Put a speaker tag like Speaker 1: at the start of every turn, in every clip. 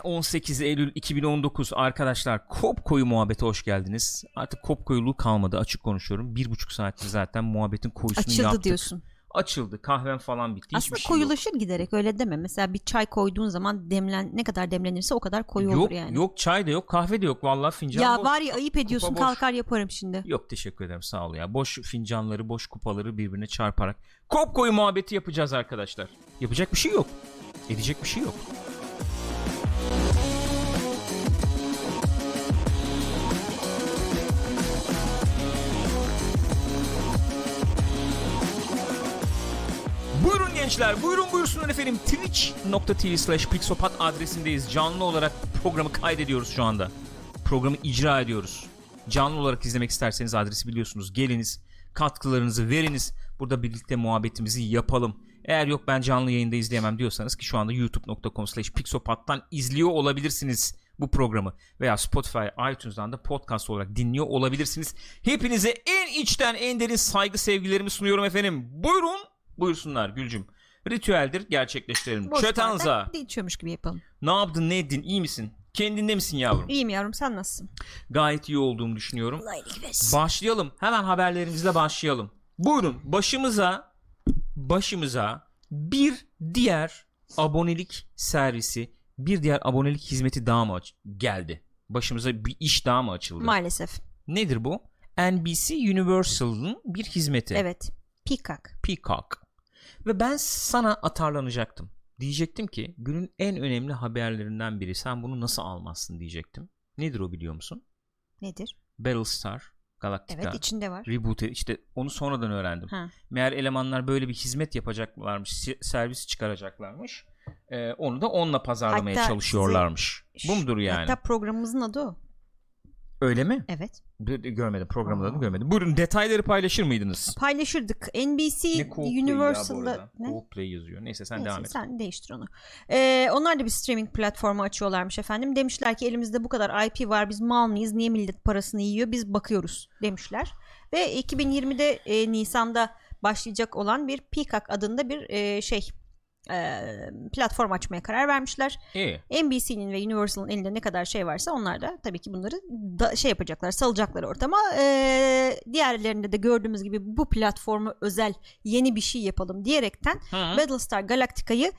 Speaker 1: 18 Eylül 2019 arkadaşlar Kopko'yu muhabbete hoş geldiniz. Artık Kopko'yuluğu kalmadı açık konuşuyorum. Bir buçuk saattir zaten muhabbetin koyusunu
Speaker 2: Açıldı
Speaker 1: yaptık.
Speaker 2: diyorsun.
Speaker 1: Açıldı kahvem falan bitti.
Speaker 2: Aslında
Speaker 1: Hiçbir şey
Speaker 2: koyulaşır giderek öyle deme. Mesela bir çay koyduğun zaman demlen ne kadar demlenirse o kadar koyu
Speaker 1: yok.
Speaker 2: olur yani.
Speaker 1: yok çay da yok kahve de yok vallahi fincan
Speaker 2: ya
Speaker 1: boş.
Speaker 2: var ya ayıp ediyorsun
Speaker 1: boş.
Speaker 2: kalkar yaparım şimdi.
Speaker 1: Yok teşekkür ederim sağ ol ya. Boş fincanları boş kupaları birbirine çarparak Kopko'yu muhabbeti yapacağız arkadaşlar. Yapacak bir şey yok. Edecek bir şey yok. Gençler buyurun buyursunlar efendim. Twitch.tv slash pixopat adresindeyiz. Canlı olarak programı kaydediyoruz şu anda. Programı icra ediyoruz. Canlı olarak izlemek isterseniz adresi biliyorsunuz. Geliniz katkılarınızı veriniz. Burada birlikte muhabbetimizi yapalım. Eğer yok ben canlı yayında izleyemem diyorsanız ki şu anda youtube.com slash pixopat'tan izliyor olabilirsiniz bu programı. Veya Spotify, iTunes'dan da podcast olarak dinliyor olabilirsiniz. Hepinize en içten en derin saygı sevgilerimi sunuyorum efendim. Buyurun Buyursunlar Gülcüm. Ritüeldir gerçekleştirelim.
Speaker 2: Boş
Speaker 1: Çötanza.
Speaker 2: içiyormuş gibi yapalım.
Speaker 1: Ne yaptın ne ettin iyi misin? Kendinde misin yavrum?
Speaker 2: İyiyim yavrum sen nasılsın?
Speaker 1: Gayet iyi olduğumu düşünüyorum. Başlayalım. Hemen haberlerimizle başlayalım. Buyurun başımıza başımıza bir diğer abonelik servisi bir diğer abonelik hizmeti daha mı aç- geldi? Başımıza bir iş daha mı açıldı?
Speaker 2: Maalesef.
Speaker 1: Nedir bu? NBC Universal'ın bir hizmeti.
Speaker 2: Evet. Peacock.
Speaker 1: Peacock. Ve ben sana atarlanacaktım. Diyecektim ki günün en önemli haberlerinden biri. Sen bunu nasıl almazsın diyecektim. Nedir o biliyor musun?
Speaker 2: Nedir?
Speaker 1: Battlestar Galactica.
Speaker 2: Evet içinde var.
Speaker 1: Reboot işte onu sonradan öğrendim.
Speaker 2: Ha.
Speaker 1: Meğer elemanlar böyle bir hizmet yapacaklarmış, servis çıkaracaklarmış. Ee, onu da onunla pazarlamaya
Speaker 2: Hatta
Speaker 1: çalışıyorlarmış. Bu mudur yani?
Speaker 2: Hatta programımızın adı o.
Speaker 1: Öyle mi?
Speaker 2: Evet.
Speaker 1: Görmedim. Programın
Speaker 2: Aa.
Speaker 1: adını görmedim. Buyurun detayları paylaşır mıydınız?
Speaker 2: Paylaşırdık. NBC
Speaker 1: Ne ya
Speaker 2: Universal'da ne?
Speaker 1: Coldplay yazıyor. Neyse sen
Speaker 2: Neyse,
Speaker 1: devam et.
Speaker 2: Sen değiştir onu. Ee, onlar da bir streaming platformu açıyorlarmış efendim. Demişler ki elimizde bu kadar IP var biz mal mıyız? Niye millet parasını yiyor? Biz bakıyoruz demişler. Ve 2020'de e, Nisan'da başlayacak olan bir Peacock adında bir e, şey e, platform açmaya karar vermişler.
Speaker 1: İyi.
Speaker 2: NBC'nin ve Universal'ın elinde ne kadar şey varsa onlar da tabii ki bunları da şey yapacaklar, salacaklar ortama. Ee, diğerlerinde de gördüğümüz gibi bu platformu özel yeni bir şey yapalım diyerekten
Speaker 1: Hı.
Speaker 2: Battlestar Galactica'yı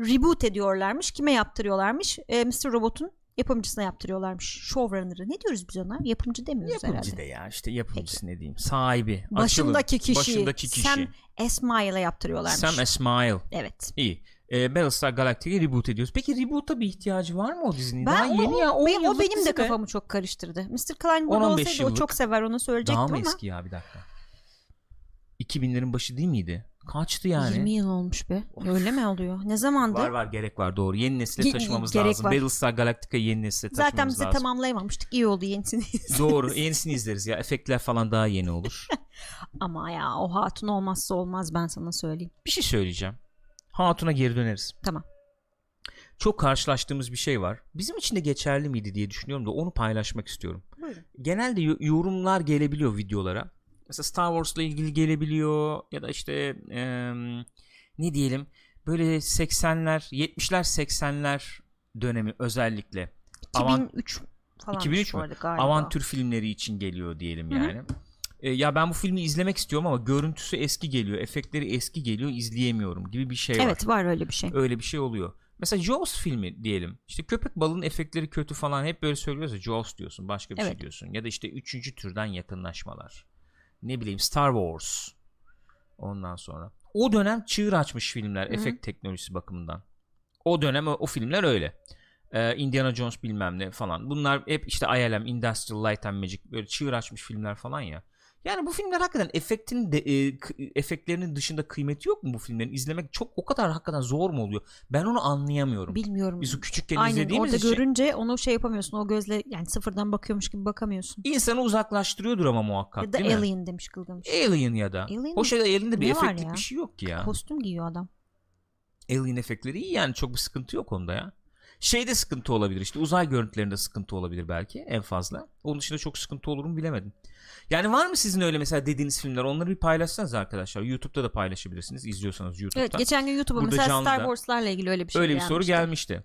Speaker 2: reboot ediyorlarmış. Kime yaptırıyorlarmış? Ee, Mr. Robot'un yapımcısına yaptırıyorlarmış. Showrunner'ı. Ne diyoruz biz ona? Yapımcı demiyoruz
Speaker 1: Yapımcı
Speaker 2: herhalde.
Speaker 1: de ya işte yapımcısı ne diyeyim. Sahibi.
Speaker 2: Başındaki
Speaker 1: Açılın.
Speaker 2: kişi.
Speaker 1: Başındaki kişi.
Speaker 2: Sam Esmail'e yaptırıyorlarmış.
Speaker 1: Sam Esmail.
Speaker 2: evet.
Speaker 1: İyi. Ee, Battlestar Galactica'yı reboot ediyoruz. Peki reboot'a bir ihtiyacı var mı o dizinin?
Speaker 2: Ben
Speaker 1: Daha
Speaker 2: o,
Speaker 1: yeni ya.
Speaker 2: o,
Speaker 1: 10
Speaker 2: benim- o benim de kafamı çok karıştırdı. Mr. Klein burada
Speaker 1: 10-15
Speaker 2: olsaydı o
Speaker 1: yıllık.
Speaker 2: çok sever onu söyleyecektim
Speaker 1: Daha mı
Speaker 2: ama
Speaker 1: eski ya bir dakika. 2000'lerin başı değil miydi? Kaçtı yani?
Speaker 2: 20 yıl olmuş be. Öyle mi oluyor? Ne zamandı?
Speaker 1: Var var gerek var doğru. Yeni nesile
Speaker 2: Ge-
Speaker 1: taşımamız
Speaker 2: gerek
Speaker 1: lazım.
Speaker 2: var.
Speaker 1: Battlestar Galactica'yı yeni nesile taşımamız
Speaker 2: Zaten
Speaker 1: lazım.
Speaker 2: tamamlayamamıştık. İyi oldu yenisini.
Speaker 1: Doğru. Yenisini izleriz ya. Efektler falan daha yeni olur.
Speaker 2: ama ya o hatun olmazsa olmaz ben sana söyleyeyim.
Speaker 1: bir şey söyleyeceğim. Hatun'a geri döneriz.
Speaker 2: Tamam.
Speaker 1: Çok karşılaştığımız bir şey var. Bizim için de geçerli miydi diye düşünüyorum da onu paylaşmak istiyorum.
Speaker 2: Buyurun.
Speaker 1: Genelde yo- yorumlar gelebiliyor videolara. Mesela Star Wars'la ilgili gelebiliyor ya da işte em, ne diyelim böyle 80'ler 70'ler 80'ler dönemi özellikle
Speaker 2: 2003 falan.
Speaker 1: 2003 mü?
Speaker 2: galiba.
Speaker 1: avantür filmleri için geliyor diyelim
Speaker 2: Hı hı.
Speaker 1: yani. E, ya ben bu filmi izlemek istiyorum ama görüntüsü eski geliyor, efektleri eski geliyor, izleyemiyorum gibi bir şey var.
Speaker 2: Evet var öyle bir şey.
Speaker 1: Öyle bir şey oluyor. Mesela Jaws filmi diyelim. İşte köpek balığının efektleri kötü falan hep böyle söylüyoruz ya Jaws diyorsun, başka bir şey
Speaker 2: Evet.
Speaker 1: diyorsun. Ya da işte üçüncü türden yakınlaşmalar. Ne bileyim Star Wars. Ondan sonra. O dönem çığır açmış filmler
Speaker 2: Hı hı.
Speaker 1: efekt teknolojisi bakımından. O dönem o, o filmler öyle. Ee, Indiana Jones bilmem ne falan. Bunlar hep işte ILM, Industrial Light and Magic böyle çığır açmış filmler falan ya. Yani bu filmler hakikaten efektin de, e, efektlerinin dışında kıymeti yok mu bu filmlerin? İzlemek çok o kadar hakikaten zor mu oluyor? Ben onu anlayamıyorum.
Speaker 2: Bilmiyorum.
Speaker 1: Biz o küçükken
Speaker 2: Aynen
Speaker 1: izlediğimiz
Speaker 2: orada
Speaker 1: için
Speaker 2: görünce onu şey yapamıyorsun. O gözle yani sıfırdan bakıyormuş gibi bakamıyorsun.
Speaker 1: insanı uzaklaştırıyordur ama muhakkak
Speaker 2: ya da
Speaker 1: değil mi?
Speaker 2: Alien demiş Gılgamış.
Speaker 1: Alien ya da.
Speaker 2: Alien
Speaker 1: ya da Alien'de bir efektlik
Speaker 2: ya?
Speaker 1: bir şey yok ki ya.
Speaker 2: Kostüm giyiyor adam.
Speaker 1: Alien efektleri iyi yani çok bir sıkıntı yok onda ya. Şeyde sıkıntı olabilir işte uzay görüntülerinde sıkıntı olabilir belki en fazla. Onun dışında çok sıkıntı olur mu bilemedim. Yani var mı sizin öyle mesela dediğiniz filmler onları bir paylaşsanız arkadaşlar. YouTube'da da paylaşabilirsiniz izliyorsanız YouTube'da.
Speaker 2: Evet geçen gün YouTube'a mesela Star Wars'larla ilgili öyle bir şey
Speaker 1: öyle bir soru
Speaker 2: gelmişti.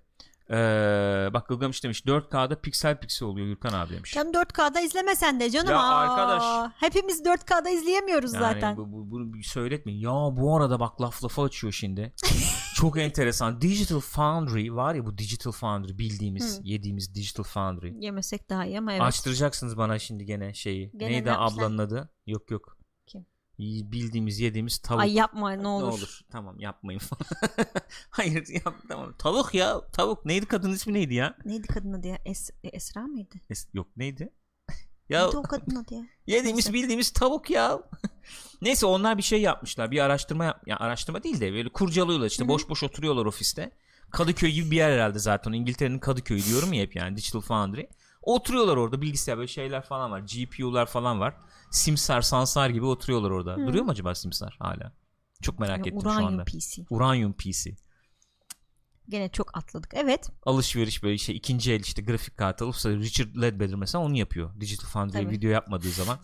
Speaker 1: Ee, bak Gılgamış demiş 4K'da piksel piksel oluyor Gürkan abi demiş.
Speaker 2: Canım 4K'da izlemesen de canım.
Speaker 1: Ya
Speaker 2: Aa,
Speaker 1: arkadaş.
Speaker 2: Hepimiz 4K'da izleyemiyoruz
Speaker 1: Yani
Speaker 2: zaten.
Speaker 1: bu, bu, bunu söyletmeyin. Ya bu arada bak laf lafa açıyor şimdi. Çok enteresan. Digital Foundry var ya bu Digital Foundry bildiğimiz, yediğimiz Digital Foundry.
Speaker 2: Yemesek daha iyi ama evet.
Speaker 1: Açtıracaksınız bana şimdi gene şeyi.
Speaker 2: Gene
Speaker 1: Neydi ablanın adı? Yok yok. Bildiğimiz yediğimiz tavuk.
Speaker 2: Ay yapma ne olur.
Speaker 1: Ne olur. Tamam yapmayın. Hayır yap tamam. Tavuk ya. Tavuk. Neydi kadının ismi neydi ya?
Speaker 2: Neydi kadın adı ya? Es e, Esra mıydı?
Speaker 1: Es- yok neydi? Ya
Speaker 2: Neydi o kadın adı ya?
Speaker 1: Yediğimiz
Speaker 2: Neyse.
Speaker 1: bildiğimiz tavuk ya. Neyse onlar bir şey yapmışlar. Bir araştırma yap ya araştırma değil de böyle kurcalıyorlar işte
Speaker 2: Hı hı.
Speaker 1: boş boş oturuyorlar ofiste. Kadıköy gibi bir yer herhalde zaten. İngiltere'nin Kadıköy'ü diyorum ya hep yani Digital Foundry. Oturuyorlar orada bilgisayar böyle şeyler falan var. GPU'lar falan var. Simsar, Sansar gibi oturuyorlar orada.
Speaker 2: Hı.
Speaker 1: Duruyor mu acaba Simsar hala? Çok merak
Speaker 2: Ya,
Speaker 1: ettim şu
Speaker 2: Uranyum
Speaker 1: anda.
Speaker 2: PC.
Speaker 1: Uranium PC.
Speaker 2: Gene çok atladık. Evet.
Speaker 1: Alışveriş böyle şey ikinci el işte grafik kartı alıp Richard Ledbetter mesela onu yapıyor. Digital Foundry video yapmadığı zaman.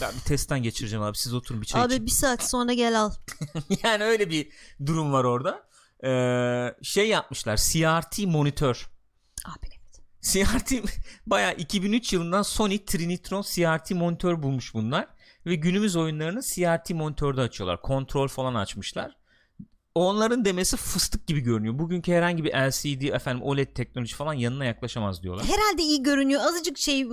Speaker 1: Ben bir testten geçireceğim abi. Siz oturun bir çay için.
Speaker 2: Abi bir saat sonra gel al.
Speaker 1: yani öyle bir durum var orada. Ee, şey yapmışlar CRT monitör.
Speaker 2: Abi.
Speaker 1: CRT bayağı 2003 yılından Sony Trinitron CRT monitör bulmuş bunlar. Ve günümüz oyunlarını CRT monitörde açıyorlar. Kontrol falan açmışlar. Onların demesi fıstık gibi görünüyor. Bugünkü herhangi bir LCD efendim OLED teknoloji falan yanına yaklaşamaz diyorlar.
Speaker 2: Herhalde iyi görünüyor. Azıcık şey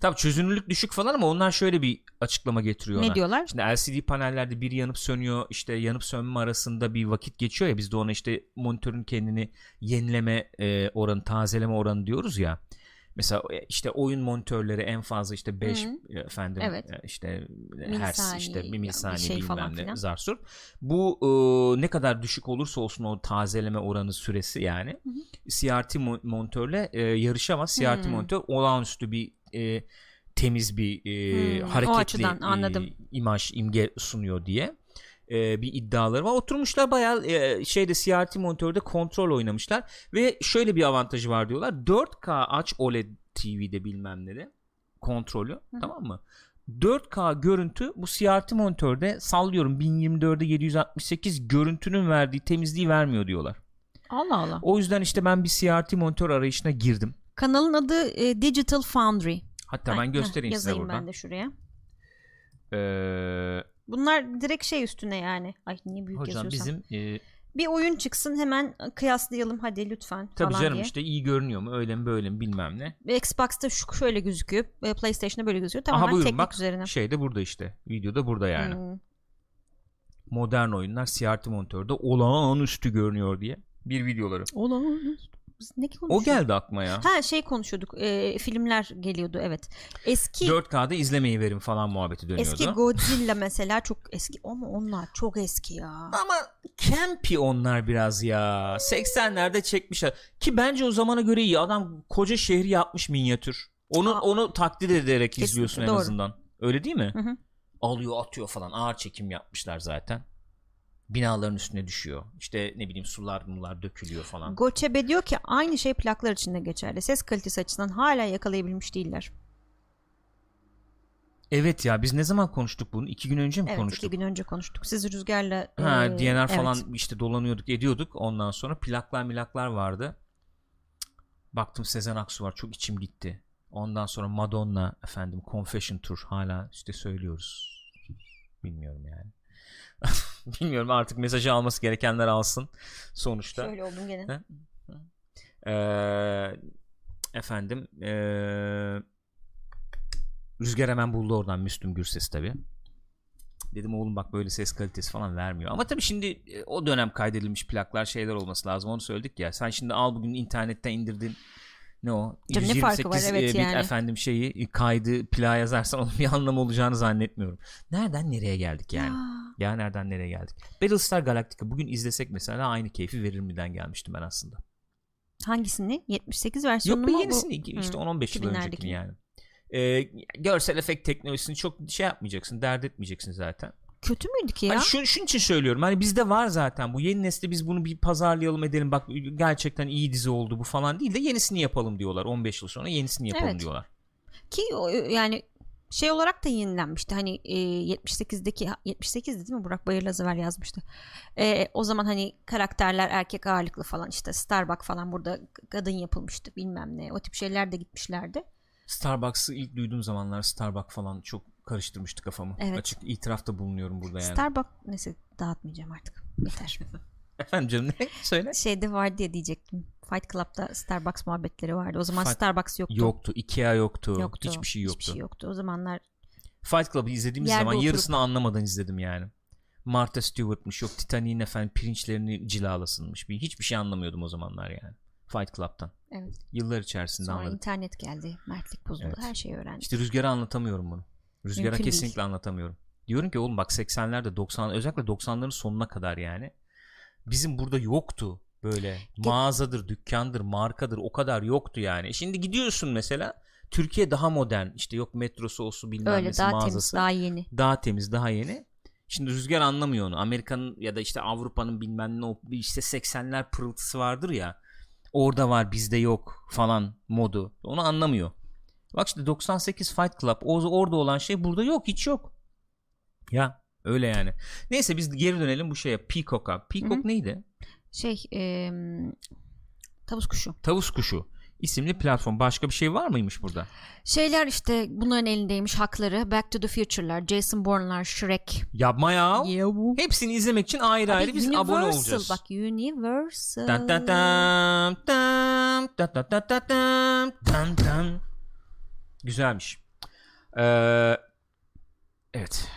Speaker 1: Tabii çözünürlük düşük falan ama onlar şöyle bir açıklama getiriyorlar.
Speaker 2: ne diyorlar?
Speaker 1: Şimdi LCD panellerde biri yanıp sönüyor işte yanıp sönme arasında bir vakit geçiyor ya biz de ona işte monitörün kendini yenileme e, oranı tazeleme oranı diyoruz ya. Mesela e, işte oyun monitörleri en fazla işte 5
Speaker 2: Hı.
Speaker 1: efendim
Speaker 2: Evet.
Speaker 1: e, işte hertz
Speaker 2: Milisaniye
Speaker 1: işte bir milisaniye
Speaker 2: şey
Speaker 1: bilmem ne
Speaker 2: filan.
Speaker 1: zarsur. Bu e, ne kadar düşük olursa olsun o tazeleme oranı süresi yani CRT mo- monitörle e, yarışamaz. CRT
Speaker 2: Hı.
Speaker 1: monitör olağanüstü bir e, temiz bir e,
Speaker 2: Hmm,
Speaker 1: hareketli
Speaker 2: açıdan anladım.
Speaker 1: e, imaj imge sunuyor diye e, bir iddiaları var. Oturmuşlar bayağı e, şeyde CRT monitörde kontrol oynamışlar ve şöyle bir avantajı var diyorlar. 4K aç OLED TV'de bilmem ne de kontrolü tamam mı? 4K görüntü bu CRT monitörde sallıyorum 1024'e 768 görüntünün verdiği temizliği vermiyor diyorlar.
Speaker 2: Allah Allah.
Speaker 1: O yüzden işte ben bir CRT monitör arayışına girdim.
Speaker 2: Kanalın adı e, Digital Foundry.
Speaker 1: Hatta
Speaker 2: Ay,
Speaker 1: ben
Speaker 2: heh,
Speaker 1: göstereyim size
Speaker 2: yazayım
Speaker 1: buradan.
Speaker 2: ben de şuraya.
Speaker 1: Ee,
Speaker 2: Bunlar direkt şey üstüne yani. Ay niye büyük
Speaker 1: hocam
Speaker 2: yazıyorsam.
Speaker 1: bizim e,
Speaker 2: Bir oyun çıksın hemen kıyaslayalım hadi lütfen
Speaker 1: tabii
Speaker 2: falan
Speaker 1: canım
Speaker 2: diye.
Speaker 1: işte iyi görünüyor mu öyle mi böyle mi bilmem ne.
Speaker 2: Xbox'ta şu şöyle gözüküyor. e, PlayStation'da böyle gözüküyor. Tamamen
Speaker 1: Aha buyurun
Speaker 2: teknik
Speaker 1: bak
Speaker 2: üzerine.
Speaker 1: şey de burada işte videoda burada yani.
Speaker 2: Hmm.
Speaker 1: Modern oyunlar CRT monitörde olağanüstü görünüyor diye bir videoları.
Speaker 2: Olan. Biz ne
Speaker 1: O geldi aklıma ya.
Speaker 2: Ha şey konuşuyorduk. e, filmler geliyordu evet. Eski
Speaker 1: 4K'da izlemeyi verin falan muhabbeti dönüyordu.
Speaker 2: eski Godzilla mesela çok eski ama onlar çok eski ya.
Speaker 1: Ama campy onlar biraz ya. 80'lerde çekmişler. Ki bence o zamana göre iyi. Adam koca şehri yapmış minyatür. Onu
Speaker 2: Aa.
Speaker 1: onu takdir ederek izliyorsun en
Speaker 2: doğru.
Speaker 1: azından. Öyle değil mi?
Speaker 2: Hı hı.
Speaker 1: Alıyor atıyor falan. Ağır çekim yapmışlar zaten. Binaların üstüne düşüyor. İşte ne bileyim sular mular dökülüyor falan.
Speaker 2: Goçebe diyor ki aynı şey plaklar için de geçerli. Ses kalitesi açısından hala yakalayabilmiş değiller.
Speaker 1: Evet ya biz ne zaman konuştuk bunu? İki gün önce mi
Speaker 2: Evet
Speaker 1: konuştuk?
Speaker 2: iki gün önce konuştuk. Siz Rüzgar'la
Speaker 1: Ha,
Speaker 2: e,
Speaker 1: DNR falan
Speaker 2: evet.
Speaker 1: işte dolanıyorduk ediyorduk. Ondan sonra plaklar milaklar vardı. Baktım Sezen Aksu var. Çok içim gitti. Ondan sonra Madonna efendim Confession Tour hala işte söylüyoruz. Bilmiyorum yani. Bilmiyorum artık mesajı alması gerekenler alsın sonuçta.
Speaker 2: Şöyle oldum gene.
Speaker 1: Ha? Ee, efendim ee, Rüzgar hemen buldu oradan Müslüm Gürses tabi. Dedim oğlum bak böyle ses kalitesi falan vermiyor. Ama tabii şimdi e, o dönem kaydedilmiş plaklar şeyler olması lazım. Onu söyledik ya. Sen şimdi al bugün internetten indirdin ne o?
Speaker 2: Canım ne farkı var? Evet
Speaker 1: e,
Speaker 2: yani.
Speaker 1: efendim şeyi kaydı plağa yazarsan onun bir anlamı olacağını zannetmiyorum. Nereden nereye geldik yani?
Speaker 2: Ya,
Speaker 1: Ya nereden nereye geldik? Battlestar Galactica bugün izlesek mesela aynı keyfi verir miden gelmiştim ben aslında.
Speaker 2: hangisini? 78 versiyonu
Speaker 1: Yok bir
Speaker 2: mu? bu?
Speaker 1: yenisini işte
Speaker 2: Hı,
Speaker 1: 10-15 yıl
Speaker 2: 2000'lerdeki.
Speaker 1: öncekini yani. Ee, görsel efekt teknolojisini çok şey yapmayacaksın, dert etmeyeceksin zaten.
Speaker 2: Kötü müydü ki ya?
Speaker 1: Hani şu, şunun için söylüyorum. Hani bizde var zaten bu yeni nesli biz bunu bir pazarlayalım edelim. Bak gerçekten iyi dizi oldu bu falan değil de yenisini yapalım diyorlar. 15 yıl sonra yenisini yapalım
Speaker 2: Evet.
Speaker 1: diyorlar.
Speaker 2: Ki o- yani şey olarak da yenilenmişti. Hani e, 78'deki 78'di değil mi? Burak Bayır Lazaver yazmıştı. E, o zaman hani karakterler erkek ağırlıklı falan işte Starbucks falan burada kadın yapılmıştı bilmem ne. O tip şeyler de gitmişlerdi.
Speaker 1: Starbucks'ı ilk duyduğum zamanlar Starbucks falan çok karıştırmıştı kafamı.
Speaker 2: Evet.
Speaker 1: Açık itirafta bulunuyorum burada yani.
Speaker 2: Starbucks neyse dağıtmayacağım artık. Yeter.
Speaker 1: Efendim canım ne? Söyle.
Speaker 2: Şeyde vardı ya diyecektim. Fight Club'da Starbucks muhabbetleri vardı. O zaman
Speaker 1: Fight-
Speaker 2: Starbucks yoktu.
Speaker 1: Yoktu. Ikea yoktu.
Speaker 2: Yoktu.
Speaker 1: Hiçbir şey yoktu.
Speaker 2: Hiçbir şey yoktu. O zamanlar
Speaker 1: Fight Club'ı izlediğimiz
Speaker 2: Yerde
Speaker 1: zaman
Speaker 2: oturup-
Speaker 1: yarısını anlamadan izledim yani. Martha Stewart'mış yok Titanic'in efendim pirinçlerini cilalasınmış. Bir, hiçbir şey anlamıyordum o zamanlar yani. Fight Club'tan.
Speaker 2: evet.
Speaker 1: Yıllar içerisinde
Speaker 2: Sonra
Speaker 1: anladım.
Speaker 2: internet geldi. Mertlik bozuldu.
Speaker 1: Evet.
Speaker 2: Her şeyi öğrendik.
Speaker 1: İşte Rüzgar'a anlatamıyorum bunu. Rüzgar'a
Speaker 2: Mümkün
Speaker 1: kesinlikle
Speaker 2: değil.
Speaker 1: anlatamıyorum. Diyorum ki oğlum bak 80'lerde 90 özellikle 90'ların sonuna kadar yani bizim burada yoktu böyle mağazadır, dükkandır, markadır o kadar yoktu yani. Şimdi gidiyorsun mesela Türkiye daha modern işte yok metrosu olsun bilmem
Speaker 2: Öyle
Speaker 1: nesi
Speaker 2: daha
Speaker 1: mağazası.
Speaker 2: temiz, daha yeni.
Speaker 1: daha temiz daha yeni. Şimdi Rüzgar anlamıyor onu. Amerika'nın ya da işte Avrupa'nın bilmem ne o işte 80'ler pırıltısı vardır ya. Orada var bizde yok falan modu. Onu anlamıyor. Bak işte 98 Fight Club o, orada olan şey burada yok hiç yok. Ya öyle yani. Neyse biz geri dönelim bu şeye Peacock'a. Peacock
Speaker 2: Hı hı.
Speaker 1: neydi?
Speaker 2: Şey e, tavus kuşu.
Speaker 1: Tavus Kuşu isimli platform. Başka bir şey var mıymış burada?
Speaker 2: Şeyler işte bunların elindeymiş hakları. Back to the Future'lar, Jason Bourne'lar, Shrek.
Speaker 1: Yapma ya.
Speaker 2: Bu.
Speaker 1: Hepsini izlemek için ayrı ayrı biz abone olacağız.
Speaker 2: Bak Universal.
Speaker 1: Tan tan tan tan, tan tan. Güzelmiş. Ee, evet.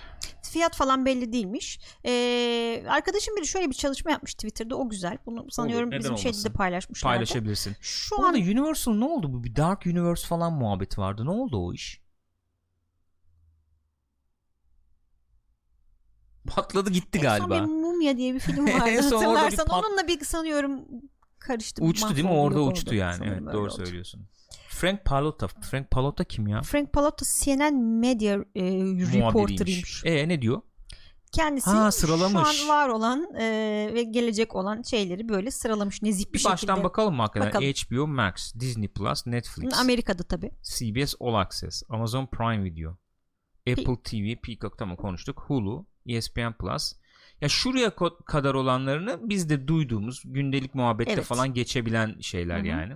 Speaker 2: Fiyat falan belli değilmiş. Ee, arkadaşım biri şöyle bir çalışma yapmış Twitter'da. O güzel. Bunu sanıyorum
Speaker 1: neden
Speaker 2: bizim şeyde de paylaşmışlardı.
Speaker 1: Paylaşabilirsin.
Speaker 2: Şu an
Speaker 1: Universal ne oldu? Bu bir Dark Universe falan muhabbeti vardı. Ne oldu o iş? Patladı gitti
Speaker 2: en son
Speaker 1: galiba.
Speaker 2: bir Mumya diye bir film vardı.
Speaker 1: En son orada bir
Speaker 2: Hatırlarsan
Speaker 1: pat-
Speaker 2: onunla bir sanıyorum karıştı.
Speaker 1: Uçtu değil mi? Orada uçtu
Speaker 2: oldu.
Speaker 1: yani.
Speaker 2: Sanırım
Speaker 1: Evet doğru
Speaker 2: oldu.
Speaker 1: söylüyorsun. Frank Pallotta. Frank Pallotta kim ya?
Speaker 2: Frank Pallotta CNN medya e, reporterıymış.
Speaker 1: E ne diyor?
Speaker 2: Kendisi
Speaker 1: Ha, sıralamış.
Speaker 2: şu an var olan e, ve gelecek olan şeyleri böyle sıralamış nezih bir,
Speaker 1: Bir baştan
Speaker 2: şekilde.
Speaker 1: bakalım mı hakikaten?
Speaker 2: Bakalım.
Speaker 1: HBO Max, Disney Plus, Netflix.
Speaker 2: Amerika'da tabi.
Speaker 1: CBS All Access, Amazon Prime Video, Apple TV, Peacock tamam konuştuk, Hulu, ESPN Plus. Ya şuraya kadar olanlarını biz de duyduğumuz gündelik muhabbette
Speaker 2: Evet.
Speaker 1: falan geçebilen şeyler
Speaker 2: Hı hı.
Speaker 1: yani.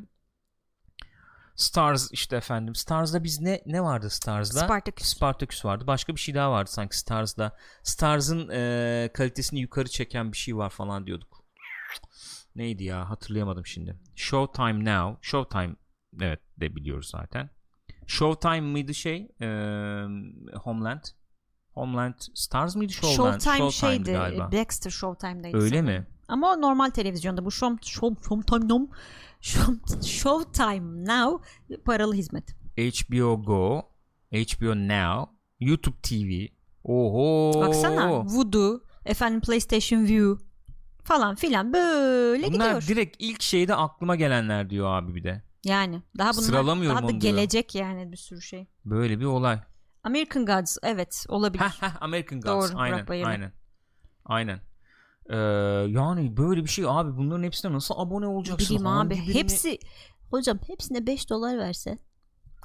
Speaker 1: Stars işte efendim. Stars'da biz ne ne vardı Stars'da?
Speaker 2: Spartacus.
Speaker 1: Spartacus vardı. Başka bir şey daha vardı sanki Stars'da. Stars'ın e, kalitesini yukarı çeken bir şey var falan diyorduk. Neydi ya hatırlayamadım şimdi. Showtime Now. Showtime evet de biliyoruz zaten. Showtime mıydı şey? E, Homeland. Homeland Stars mıydı Showland?
Speaker 2: Showtime
Speaker 1: Showtime'dı
Speaker 2: şeydi.
Speaker 1: galiba.
Speaker 2: Dexter Showtime'daydı.
Speaker 1: Öyle mi?
Speaker 2: Ama normal televizyonda bu Show, show, Showtime nom, Showtime Now paralı hizmet.
Speaker 1: HBO Go, HBO Now, YouTube TV. Oho.
Speaker 2: Baksana Voodoo, efendim PlayStation View falan filan böyle
Speaker 1: Bunlar
Speaker 2: gidiyor.
Speaker 1: direkt ilk şeyde aklıma gelenler diyor abi bir de.
Speaker 2: Yani daha bunlar
Speaker 1: Sıralamıyorum
Speaker 2: daha da
Speaker 1: onu diyor.
Speaker 2: gelecek yani bir sürü şey.
Speaker 1: Böyle bir olay.
Speaker 2: American Gods evet olabilir.
Speaker 1: American Gods.
Speaker 2: Doğru,
Speaker 1: aynen, aynen. Aynen. Ee, yani böyle bir şey abi bunların hepsine nasıl abone olacaksın?
Speaker 2: Bileyim abi
Speaker 1: birini-
Speaker 2: hepsi hocam hepsine 5 dolar verse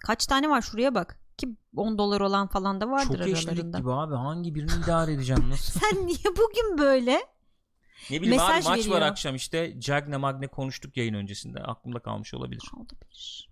Speaker 2: kaç tane var şuraya bak ki 10 dolar olan falan da vardır
Speaker 1: çok eşlilik
Speaker 2: aralarında.
Speaker 1: gibi abi hangi birini idare edeceğim nasıl?
Speaker 2: Sen niye bugün böyle?
Speaker 1: ne bileyim abi
Speaker 2: Mesaj
Speaker 1: maç var
Speaker 2: veriyor.
Speaker 1: akşam işte Cagne Magne konuştuk yayın öncesinde aklımda kalmış olabilir.
Speaker 2: Olabilir.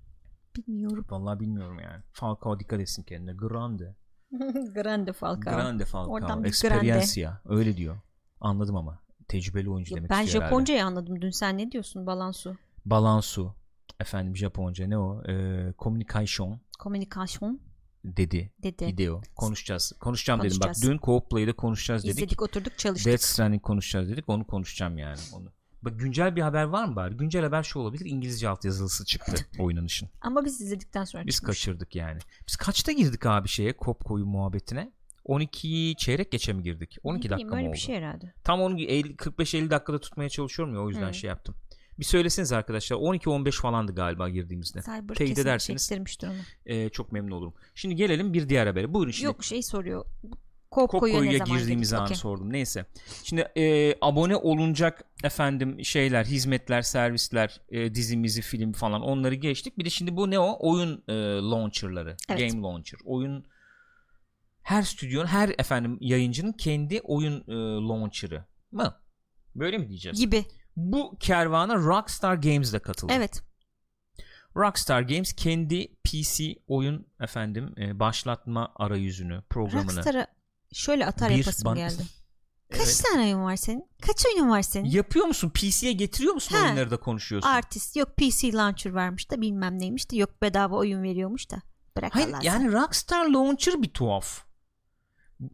Speaker 2: Bilmiyorum.
Speaker 1: Vallahi bilmiyorum yani. Falcao dikkat etsin kendine. Grande.
Speaker 2: Grande Falcao.
Speaker 1: Grande Falcao.
Speaker 2: Oradan bir
Speaker 1: Experiencia. Öyle diyor. Anladım ama. Tecrübeli oyuncu
Speaker 2: Yok,
Speaker 1: demek
Speaker 2: ben
Speaker 1: istiyor herhalde.
Speaker 2: Japoncayı anladım. Dün sen ne diyorsun Balansu?
Speaker 1: Balansu. Efendim Japonca ne o? Ee, communication
Speaker 2: Komünikasyon
Speaker 1: dedi.
Speaker 2: dedi.
Speaker 1: Video. Konuşacağız. Konuşacağım dedim. Bak dün Co-op Play'de konuşacağız dedik.
Speaker 2: İzledik oturduk çalıştık.
Speaker 1: Death Stranding konuşacağız dedik. Onu konuşacağım yani. Onu. Bak güncel bir haber var mı bari? Güncel haber şu olabilir. İngilizce altyazılısı çıktı oynanışın.
Speaker 2: Ama biz izledikten sonra
Speaker 1: Biz
Speaker 2: çıkmış.
Speaker 1: kaçırdık yani. Biz kaçta girdik abi şeye Kopko'yu muhabbetine? 12 çeyrek geçe mi girdik? 12
Speaker 2: Ne bileyim,
Speaker 1: dakika mı oldu?
Speaker 2: bir şey herhalde.
Speaker 1: Tam onu 50 45-50 dakikada tutmaya çalışıyorum ya o yüzden
Speaker 2: Hı.
Speaker 1: şey yaptım. Bir söyleseniz arkadaşlar 12-15 falandı galiba girdiğimizde.
Speaker 2: Cyber
Speaker 1: Teyit ederseniz
Speaker 2: onu.
Speaker 1: Ee, çok memnun olurum. Şimdi gelelim bir diğer habere. Buyurun şimdi.
Speaker 2: Yok şey soruyor. Kopko'ya
Speaker 1: girdiğimiz anı
Speaker 2: Okey.
Speaker 1: sordum. Neyse. Şimdi e, abone olunacak efendim şeyler, hizmetler, servisler, e, dizimizi, film falan onları geçtik. Bir de şimdi bu ne o? Oyun e, launcher'ları.
Speaker 2: Evet.
Speaker 1: Game launcher. Oyun her stüdyonun her efendim yayıncının kendi oyun e, launcher'ı mı? Böyle mi diyeceğiz?
Speaker 2: Gibi.
Speaker 1: Bu kervana Rockstar Games de katıldı.
Speaker 2: Evet.
Speaker 1: Rockstar Games kendi PC oyun efendim e, başlatma arayüzünü, programını.
Speaker 2: Rockstar'a şöyle atar
Speaker 1: Bir
Speaker 2: yapasım
Speaker 1: ban-
Speaker 2: geldi. Kaç
Speaker 1: Evet.
Speaker 2: tane oyun var senin? Kaç oyunun var senin?
Speaker 1: Yapıyor musun? PC'ye getiriyor musun
Speaker 2: Ha.
Speaker 1: oyunları da konuşuyorsun?
Speaker 2: Artist yok PC launcher vermiş de bilmem neymiş de yok bedava oyun veriyormuş da. Bırak
Speaker 1: Hayır yani Rockstar Launcher bir tuhaf.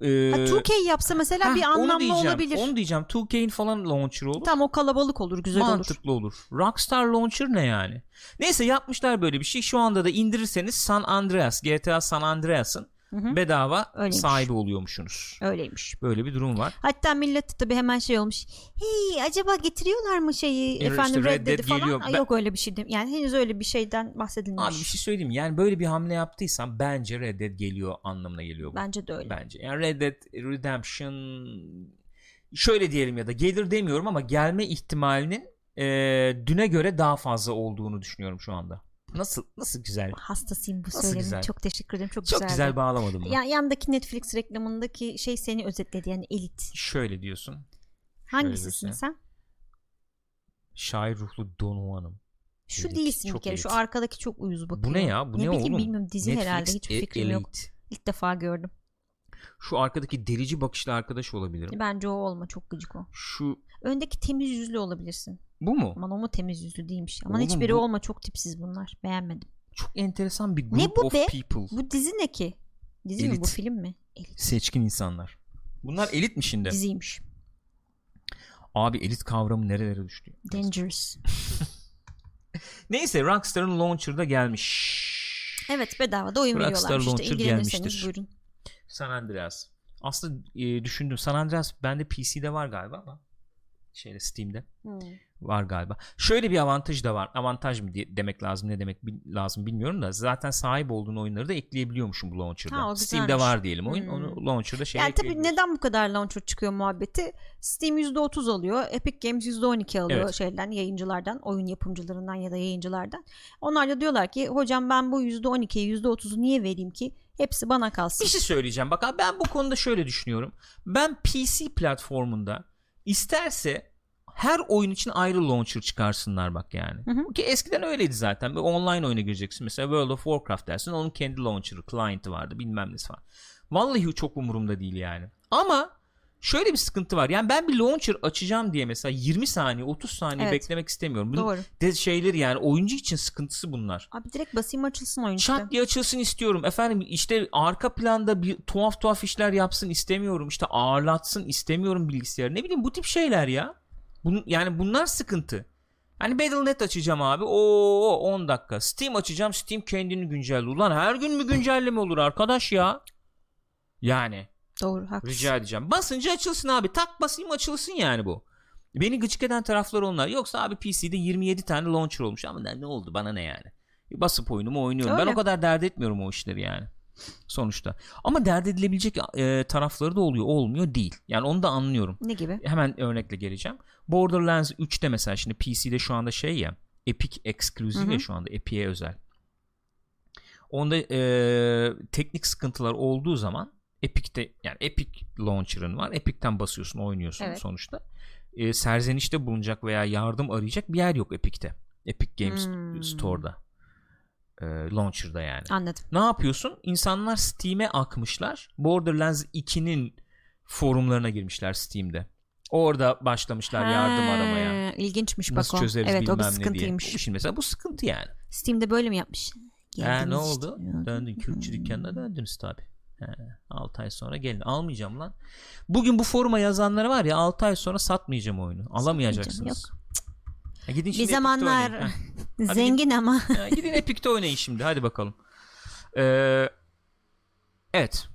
Speaker 1: Ee,
Speaker 2: Ha, 2K yapsa mesela
Speaker 1: heh,
Speaker 2: bir
Speaker 1: onu
Speaker 2: anlamlı
Speaker 1: diyeceğim,
Speaker 2: olabilir.
Speaker 1: Onu diyeceğim. 2K'in falan launcher olur.
Speaker 2: Tam o kalabalık olur güzel olur.
Speaker 1: Mantıklı olur. Rockstar Launcher ne yani? Neyse yapmışlar böyle bir şey. Şu anda da indirirseniz San Andreas, GTA San Andreas'ın
Speaker 2: Hı hı.
Speaker 1: bedava
Speaker 2: Öyleymiş.
Speaker 1: sahibi oluyormuşsunuz.
Speaker 2: Öyleymiş.
Speaker 1: Böyle bir durum var.
Speaker 2: Hatta millet tabii hemen şey olmuş. Hey acaba getiriyorlar mı şeyi
Speaker 1: işte
Speaker 2: efendim
Speaker 1: Red
Speaker 2: Red,
Speaker 1: Dead
Speaker 2: Dead'i falan?
Speaker 1: geliyor. Ben-
Speaker 2: Yok öyle bir şey değil. Yani henüz öyle bir şeyden bahsedilmemiş.
Speaker 1: Abi bir şey söyleyeyim? Yani böyle bir hamle yaptıysan bence Red Dead geliyor anlamına geliyor bu.
Speaker 2: Bence de öyle.
Speaker 1: Bence. Yani Red Dead Redemption şöyle diyelim ya da gelir demiyorum ama gelme ihtimalinin e, düne göre daha fazla olduğunu düşünüyorum şu anda. Nasıl nasıl güzel.
Speaker 2: Hastasıyım bu
Speaker 1: Nasıl
Speaker 2: söylemin.
Speaker 1: güzel?
Speaker 2: Çok teşekkür ederim. Çok,
Speaker 1: Çok
Speaker 2: güzeldi.
Speaker 1: güzel bağlamadım mı?
Speaker 2: Ya, yandaki Netflix reklamındaki şey seni özetledi yani elit.
Speaker 1: Şöyle diyorsun.
Speaker 2: Hangisisin
Speaker 1: diyorsun.
Speaker 2: sen?
Speaker 1: Şair ruhlu Donovan'ım.
Speaker 2: Şu
Speaker 1: Elit,
Speaker 2: değilsin bir
Speaker 1: çok
Speaker 2: kere. Şu
Speaker 1: elit.
Speaker 2: arkadaki çok uyuz bakıyor.
Speaker 1: Bu ne ya? Bu ne,
Speaker 2: bileyim
Speaker 1: oğlum?
Speaker 2: bilmiyorum dizi
Speaker 1: Netflix
Speaker 2: herhalde. Hiçbir
Speaker 1: e-
Speaker 2: fikrim yok.
Speaker 1: Elite.
Speaker 2: İlk defa gördüm.
Speaker 1: Şu arkadaki delici bakışlı arkadaş olabilirim.
Speaker 2: Bence o olma çok gıcık o.
Speaker 1: Şu
Speaker 2: Öndeki temiz yüzlü olabilirsin.
Speaker 1: Bu mu?
Speaker 2: Aman o mu temiz yüzlü değilmiş. Aman
Speaker 1: Oğlum
Speaker 2: hiçbiri
Speaker 1: bu-
Speaker 2: olma çok tipsiz bunlar. Beğenmedim.
Speaker 1: Çok enteresan bir
Speaker 2: Ne
Speaker 1: group
Speaker 2: bu
Speaker 1: of
Speaker 2: be?
Speaker 1: people.
Speaker 2: Bu dizi ne ki? Dizi mi bu
Speaker 1: Elit.
Speaker 2: film mi? Elit.
Speaker 1: Seçkin insanlar. Bunlar elit mi şimdi?
Speaker 2: Diziymiş.
Speaker 1: Abi elit kavramı nerelere düştü?
Speaker 2: Dangerous.
Speaker 1: Neyse Rockstar'ın launcher'da gelmiş.
Speaker 2: Evet bedava da oyun
Speaker 1: Rockstar
Speaker 2: veriyorlarmış.
Speaker 1: Launcher
Speaker 2: ilgilenirseniz
Speaker 1: gelmiştir.
Speaker 2: buyurun.
Speaker 1: San Andreas. Aslında e, düşündüm. San Andreas bende PC'de var galiba ama şeyde Steam'de var galiba. Şöyle bir avantaj da var. Avantaj mı demek lazım ne demek bil- lazım bilmiyorum da zaten sahip olduğun oyunları da ekleyebiliyormuşum bu launcher'da.
Speaker 2: Ha,
Speaker 1: Steam'de var diyelim oyun.
Speaker 2: Hmm.
Speaker 1: Onu launcher'da şey
Speaker 2: Yani tabii neden bu kadar launcher çıkıyor muhabbeti? Steam %30 alıyor. Epic Games %12 alıyor
Speaker 1: Evet.
Speaker 2: şeyden, yayıncılardan, oyun yapımcılarından ya da yayıncılardan. Onlar da diyorlar ki hocam ben bu %12'yi %30'u niye vereyim ki? Hepsi bana kalsın.
Speaker 1: Bir şey söyleyeceğim. Bak abi ben bu konuda şöyle düşünüyorum. Ben PC platformunda isterse her oyun için ayrı launcher çıkarsınlar bak yani.
Speaker 2: Hı hı.
Speaker 1: Ki eskiden öyleydi zaten. Bir online oyuna gireceksin. Mesela World of Warcraft dersin. Onun kendi launcher'ı, client'ı vardı. Bilmem nesi var. Vallahi çok umurumda değil yani. Ama şöyle bir sıkıntı var. Yani ben bir launcher açacağım diye mesela 20 saniye, 30 saniye
Speaker 2: Evet.
Speaker 1: beklemek istemiyorum. Bunun
Speaker 2: Doğru.
Speaker 1: de şeyleri yani oyuncu için sıkıntısı bunlar.
Speaker 2: Abi direkt basayım açılsın oyun işte.
Speaker 1: Çat diye açılsın istiyorum. Efendim işte arka planda bir tuhaf tuhaf işler yapsın istemiyorum. İşte ağırlatsın istemiyorum bilgisayarı. Ne bileyim bu tip şeyler ya. Bunun, yani bunlar sıkıntı. Hani Battle.net açacağım abi. Oo 10 dakika. Steam açacağım. Steam kendini güncelliyor. Ulan her gün mü güncelleme olur arkadaş ya? Yani
Speaker 2: Doğru haklısın.
Speaker 1: rica edeceğim. Basınca açılsın abi. Tak basayım açılsın yani bu. Beni gıcık eden taraflar onlar. Yoksa abi PC'de 27 tane launcher olmuş. Ama ne oldu bana ne yani? Basıp oyunumu oynuyorum. Ben
Speaker 2: Öyle.
Speaker 1: o kadar dert etmiyorum o işleri yani. Sonuçta. Ama dert edilebilecek e, tarafları da oluyor. Olmuyor değil. Yani onu da anlıyorum.
Speaker 2: Ne gibi?
Speaker 1: Hemen örnekle geleceğim. Borderlands 3'te mesela şimdi PC'de şu anda şey ya Epic Exclusive ya şu anda Epic'e özel. Onda e, teknik sıkıntılar olduğu zaman Epic'te yani Epic Launcher'ın var. Epic'ten basıyorsun oynuyorsun
Speaker 2: Evet.
Speaker 1: sonuçta. E, serzenişte bulunacak veya yardım arayacak bir yer yok Epic'te. Epic Games
Speaker 2: Hmm.
Speaker 1: Store'da. E, launcher'da yani.
Speaker 2: Anladım.
Speaker 1: Ne yapıyorsun? İnsanlar Steam'e akmışlar. Borderlands 2'nin forumlarına girmişler Steam'de. Orada başlamışlar yardım
Speaker 2: Ha,
Speaker 1: aramaya.
Speaker 2: İlginçmiş bak
Speaker 1: Nasıl
Speaker 2: o.
Speaker 1: çözeriz
Speaker 2: Evet o bir
Speaker 1: bilmem ne diye.
Speaker 2: sıkıntıymış.
Speaker 1: Şimdi mesela bu sıkıntı yani.
Speaker 2: Steam'de böyle mi yapmış?
Speaker 1: Ha, ne
Speaker 2: işte.
Speaker 1: oldu? Döndün Kürtçü dükkanına döndünüz tabi. 6 ay sonra gelin. Almayacağım lan. Bugün bu foruma yazanları var ya 6 ay sonra satmayacağım oyunu. Alamayacaksınız. Ha, gidin
Speaker 2: Bir
Speaker 1: şimdi Epic'te
Speaker 2: zamanlar zengin ama
Speaker 1: Ha, gidin Epic'te oynayın şimdi. Hadi bakalım. Ee, evet.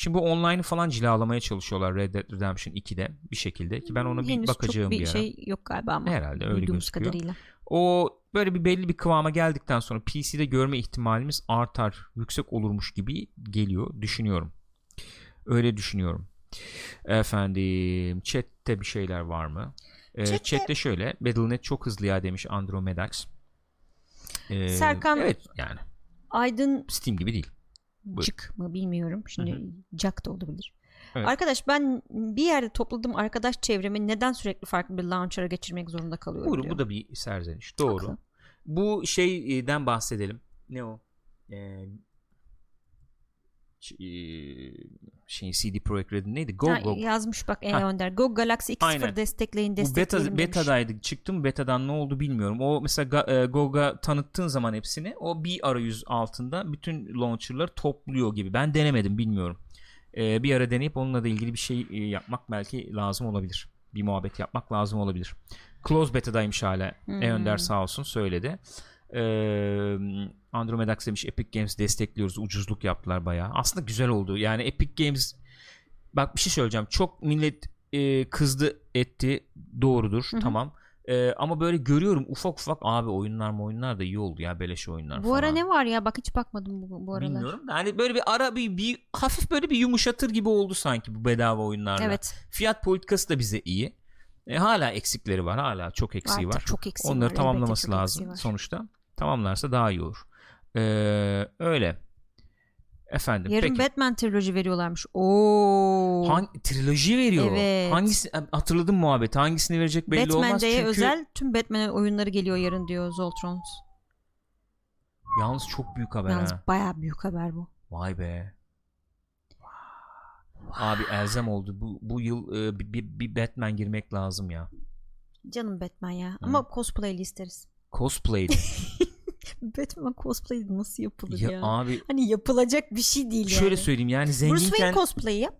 Speaker 1: Şimdi bu online'ı falan cilalamaya çalışıyorlar Red Dead Redemption 2'de bir şekilde ki ben ona bir
Speaker 2: henüz
Speaker 1: bakacağım
Speaker 2: çok bir,
Speaker 1: bir
Speaker 2: şey yok galiba ama.
Speaker 1: Herhalde öyle gözüküyor.
Speaker 2: kadarıyla.
Speaker 1: O böyle bir belli bir kıvama geldikten sonra PC'de görme ihtimalimiz artar, yüksek olurmuş gibi geliyor, düşünüyorum. Öyle düşünüyorum. Efendim, chat'te bir şeyler var mı? Ee,
Speaker 2: Chat'te-
Speaker 1: chat'te şöyle, Battle.net çok hızlı ya demiş Andromedax. Ee,
Speaker 2: Serkan-
Speaker 1: Evet yani
Speaker 2: Aydın
Speaker 1: Steam gibi değil. Buyur.
Speaker 2: Cık mı bilmiyorum. Şimdi
Speaker 1: Hı
Speaker 2: Jack da olabilir.
Speaker 1: Evet.
Speaker 2: Arkadaş ben bir yerde topladığım arkadaş çevremi neden sürekli farklı bir launcher'a geçirmek zorunda kalıyorum
Speaker 1: Buyurun bu da bir serzeniş. Doğru.
Speaker 2: Haklı.
Speaker 1: Bu şeyden bahsedelim. Ne o? Ee, şeyin CD Projekt Red'in neydi? Go
Speaker 2: Ha,
Speaker 1: Go.
Speaker 2: yazmış bak
Speaker 1: Ha.
Speaker 2: en önder. Go Galaxy X0
Speaker 1: Aynen.
Speaker 2: destekleyin
Speaker 1: Bu
Speaker 2: destekleyelim
Speaker 1: beta,
Speaker 2: demiş.
Speaker 1: betadaydı. Çıktı mı betadan ne oldu bilmiyorum. O mesela e, GOG'a tanıttığın zaman hepsini o bir arayüz altında bütün launcher'ları topluyor gibi. Ben denemedim bilmiyorum. Ee, bir ara deneyip onunla da ilgili bir şey e, yapmak belki lazım olabilir. Bir muhabbet yapmak lazım olabilir. Close beta'daymış hala.
Speaker 2: Hmm.
Speaker 1: E Önder sağ olsun söyledi. Ee, Andromedax demiş Epic Games destekliyoruz. Ucuzluk yaptılar bayağı. Aslında güzel oldu. Yani Epic Games bak bir şey söyleyeceğim. Çok millet e, kızdı etti. Doğrudur.
Speaker 2: Hı hı.
Speaker 1: Tamam. E, ama böyle görüyorum ufak ufak abi oyunlar mı oyunlar da iyi oldu ya beleş oyunlar
Speaker 2: Bu
Speaker 1: falan.
Speaker 2: ara ne var ya bak hiç bakmadım bu, bu aralar.
Speaker 1: Bilmiyorum. da Hani böyle bir ara bir, bir hafif böyle bir yumuşatır gibi oldu sanki bu bedava oyunlarla.
Speaker 2: Evet.
Speaker 1: Fiyat politikası da bize iyi. E, hala eksikleri var. Hala çok eksiği
Speaker 2: Artık
Speaker 1: var.
Speaker 2: çok eksiği
Speaker 1: Onları
Speaker 2: var,
Speaker 1: tamamlaması lazım
Speaker 2: var.
Speaker 1: sonuçta. Tamamlarsa daha iyi olur. Ee, öyle. Efendim.
Speaker 2: Yarın
Speaker 1: peki.
Speaker 2: Batman triloji veriyorlarmış. Oo.
Speaker 1: Hangi triloji veriyor?
Speaker 2: Evet.
Speaker 1: Hangisi hatırladım muhabbeti. Hangisini verecek belli
Speaker 2: Batman
Speaker 1: olmaz
Speaker 2: Day'e
Speaker 1: çünkü
Speaker 2: özel tüm Batman oyunları geliyor yarın diyor Zoltrons.
Speaker 1: yalnız çok büyük haber
Speaker 2: Yalnız
Speaker 1: ha.
Speaker 2: bayağı büyük haber bu.
Speaker 1: Vay be. Abi elzem oldu. Bu bu yıl e, bir, bir, bir Batman girmek lazım ya.
Speaker 2: Canım Batman ya. Ama cosplay'li isteriz.
Speaker 1: Cosplay.
Speaker 2: Batman cosplay nasıl yapılır ya?
Speaker 1: ya abi
Speaker 2: Hani yapılacak bir şey değil
Speaker 1: şöyle
Speaker 2: yani.
Speaker 1: söyleyeyim yani
Speaker 2: Bruce Wayne
Speaker 1: zenginken
Speaker 2: cosplay'i yap.